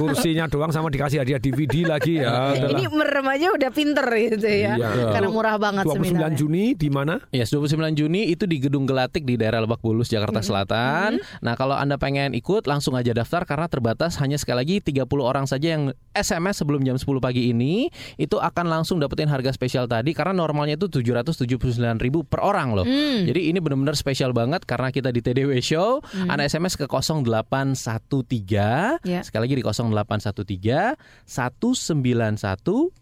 kursinya doang sama dikasih hadiah DVD lagi ya udahlah. Ini merem aja udah pinter gitu ya. Iya. Karena murah banget 29 seminarnya. Juni di mana Yes, 29 Juni itu di Gedung Gelatik di daerah Lebak Bulus, Jakarta Selatan. Nah, kalau Anda pengen ikut langsung aja daftar karena terbatas hanya sekali lagi 30 orang saja yang SMS sebelum jam 10 pagi ini itu akan langsung dapetin harga spesial tadi karena normalnya itu 779.000 per orang loh. Hmm. Jadi ini benar-benar spesial banget karena kita di TDW Show. Hmm. Anda SMS ke 0813 Ya. Sekali lagi di 0813 191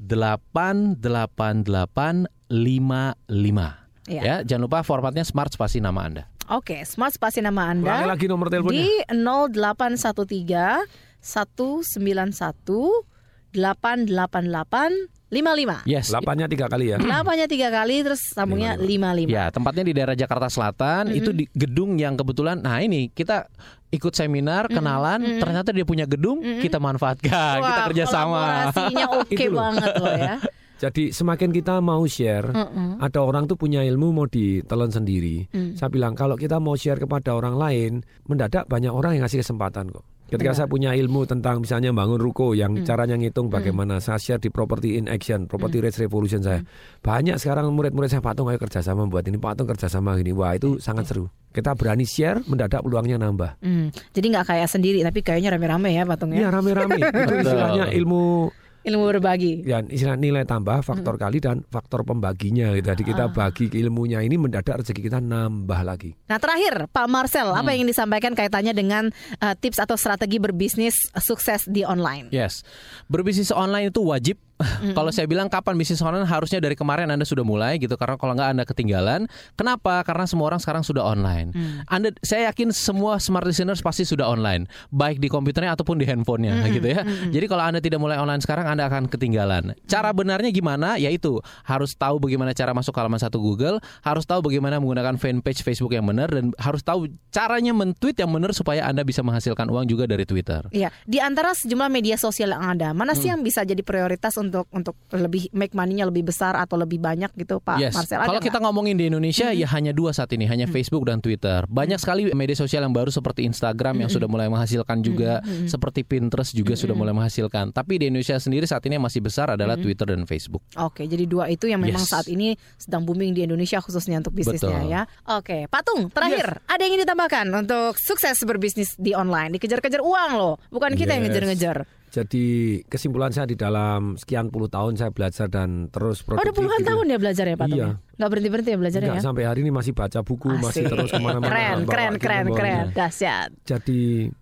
88855. Ya. Ya, jangan lupa formatnya smart spasi nama Anda. Oke, Smart Spasi nama Anda. Ulangi lagi nomor teleponnya. Di 0813 191 888 55. Yes. Delapannya tiga kali ya. Delapannya tiga kali terus sambungnya lima lima. Ya, tempatnya di daerah Jakarta Selatan. Mm-mm. Itu di gedung yang kebetulan. Nah, ini kita ikut seminar, kenalan. mm-mm. Ternyata dia punya gedung, kita manfaatkan, kita Wah, kerjasama. kolaborasinya oke loh. banget loh ya. Jadi semakin kita mau share, Mm-mm. ada orang tuh punya ilmu mau ditelan sendiri. Mm. Saya bilang kalau kita mau share kepada orang lain, mendadak banyak orang yang ngasih kesempatan kok. Ketika Benar. saya punya ilmu tentang misalnya bangun ruko yang Mm. caranya ngitung bagaimana saya share di property in action, property rates revolution saya. Banyak sekarang murid-murid saya patung ayo kerjasama buat ini, patung kerjasama gini. Wah itu sangat seru. Kita berani share, mendadak peluangnya nambah. Hmm, Jadi nggak kayak sendiri tapi kayaknya rame-rame ya patungnya. Iya rame-rame. itu istilahnya ilmu Ilmu berbagi. ya istilah nilai tambah faktor kali dan faktor pembaginya gitu. Jadi kita Ah. bagi ilmunya ini mendadak rezeki kita nambah lagi. Nah terakhir Pak Marcel, apa yang ingin disampaikan kaitannya dengan uh, tips atau strategi berbisnis sukses di online? Yes. Berbisnis online itu wajib. Kalau saya bilang kapan bisnis online harusnya dari kemarin Anda sudah mulai gitu karena kalau nggak Anda ketinggalan. Kenapa? Karena semua orang sekarang sudah online. Anda saya yakin semua smart listeners pasti sudah online, baik di komputernya ataupun di handphonenya Mm-mm. gitu ya. Mm-mm. Jadi kalau Anda tidak mulai online sekarang Anda akan ketinggalan. Cara benarnya gimana? Yaitu harus tahu bagaimana cara masuk ke halaman satu Google, harus tahu bagaimana menggunakan fanpage Facebook yang benar dan harus tahu caranya men-tweet yang benar supaya Anda bisa menghasilkan uang juga dari Twitter. Iya, di antara sejumlah media sosial yang ada, mana sih yang bisa jadi prioritas untuk untuk lebih make money-nya lebih besar atau lebih banyak gitu, Pak Yes. Marcel? Kalau kita nggak? ngomongin di Indonesia ya hanya dua saat ini, hanya Facebook dan Twitter. Banyak sekali media sosial yang baru seperti Instagram yang sudah mulai menghasilkan juga, Mm-mm. seperti Pinterest juga sudah mulai menghasilkan. Tapi di Indonesia sendiri saat ini yang masih besar adalah. Twitter dan Facebook. Oke, jadi dua itu yang memang Yes. saat ini sedang booming di Indonesia khususnya untuk bisnisnya Betul. ya. Oke, Patung, terakhir ada yang ingin ditambahkan untuk sukses berbisnis di online? Dikejar-kejar uang loh, bukan kita yang Yes. ngejar-ngejar. Jadi kesimpulan saya di dalam sekian puluh tahun saya belajar dan terus Oh, udah produktif. puluhan gitu. tahun ya belajar ya Patung? Iya. Nggak berhenti-berhenti ya belajarnya Enggak, ya? sampai hari ini masih baca buku, masih Asik. terus ke mana-mana. Keren, keren, keren, keren. Dahsyat. Jadi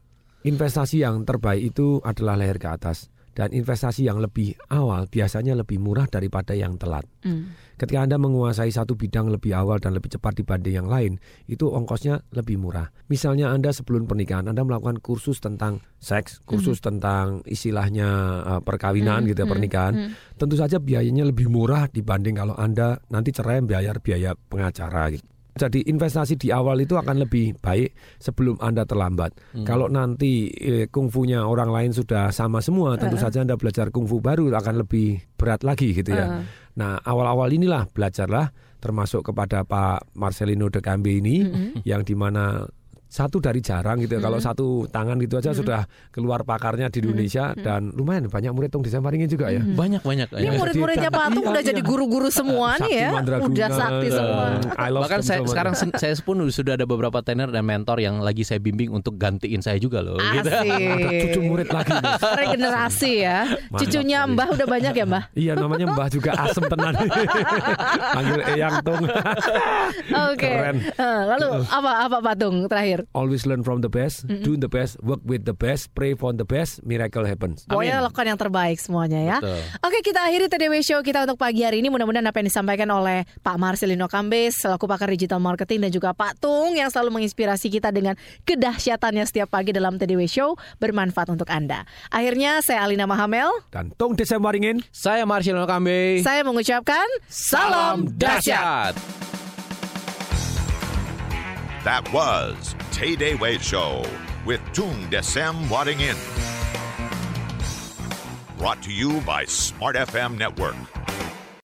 investasi yang terbaik itu adalah leher ke atas dan investasi yang lebih awal biasanya lebih murah daripada yang telat. Hmm. Ketika Anda menguasai satu bidang lebih awal dan lebih cepat dibanding yang lain, itu ongkosnya lebih murah. Misalnya Anda sebelum pernikahan Anda melakukan kursus tentang seks, kursus tentang istilahnya uh, perkawinan Hmm, gitu ya, hmm, pernikahan. hmm. Tentu saja biayanya lebih murah dibanding kalau Anda nanti cerai bayar biaya pengacara gitu. Jadi investasi di awal itu akan lebih baik sebelum Anda terlambat. Hmm. Kalau nanti eh, kungfunya orang lain sudah sama semua, tentu Uh-uh. saja Anda belajar kungfu baru akan lebih berat lagi gitu ya. Uh. Nah, awal-awal inilah belajarlah termasuk kepada Pak Marcelino de Cambe ini Mm-mm. yang di mana satu dari jarang gitu ya. Kalau Mm-mm. satu tangan gitu aja Mm-mm. sudah keluar pakarnya di Indonesia Mm-mm. dan lumayan banyak murid tong desa Maringin juga ya. Banyak banyak. Ini murid-muridnya Patung udah jadi guru-guru semua nih ya. Udah sakti semua. Bahkan saya, sekarang saya pun sudah ada beberapa trainer dan mentor yang lagi saya bimbing untuk gantiin saya juga loh. gitu. Asik. Cucu murid lagi. nih. Regenerasi ya. Mantap Cucunya. Mbah udah banyak ya Mbah? Iya namanya Mbah juga asem tenan. Panggil Eyang Tung. Oke. Keren. Eh, Lalu apa apa Patung terakhir? Always learn from the best, do the best, work with the best, pray for the best, miracle happens. Pokoknya lakukan yang terbaik semuanya ya. Betul. Oke kita akhiri TDW Show kita untuk pagi hari ini. Mudah-mudahan apa yang disampaikan oleh Pak Marcelino Kambes selaku pakar digital marketing dan juga Pak Tung yang selalu menginspirasi kita dengan kedahsyatannya setiap pagi dalam TDW Show bermanfaat untuk Anda. Akhirnya saya Alina Mahamel. Dan Tung Desa Waringin. Saya Marcelino Kambe. Saya mengucapkan salam dahsyat. That was Tay Day Way Show with Tung Desem Wadding In. Brought to you by Smart FM Network.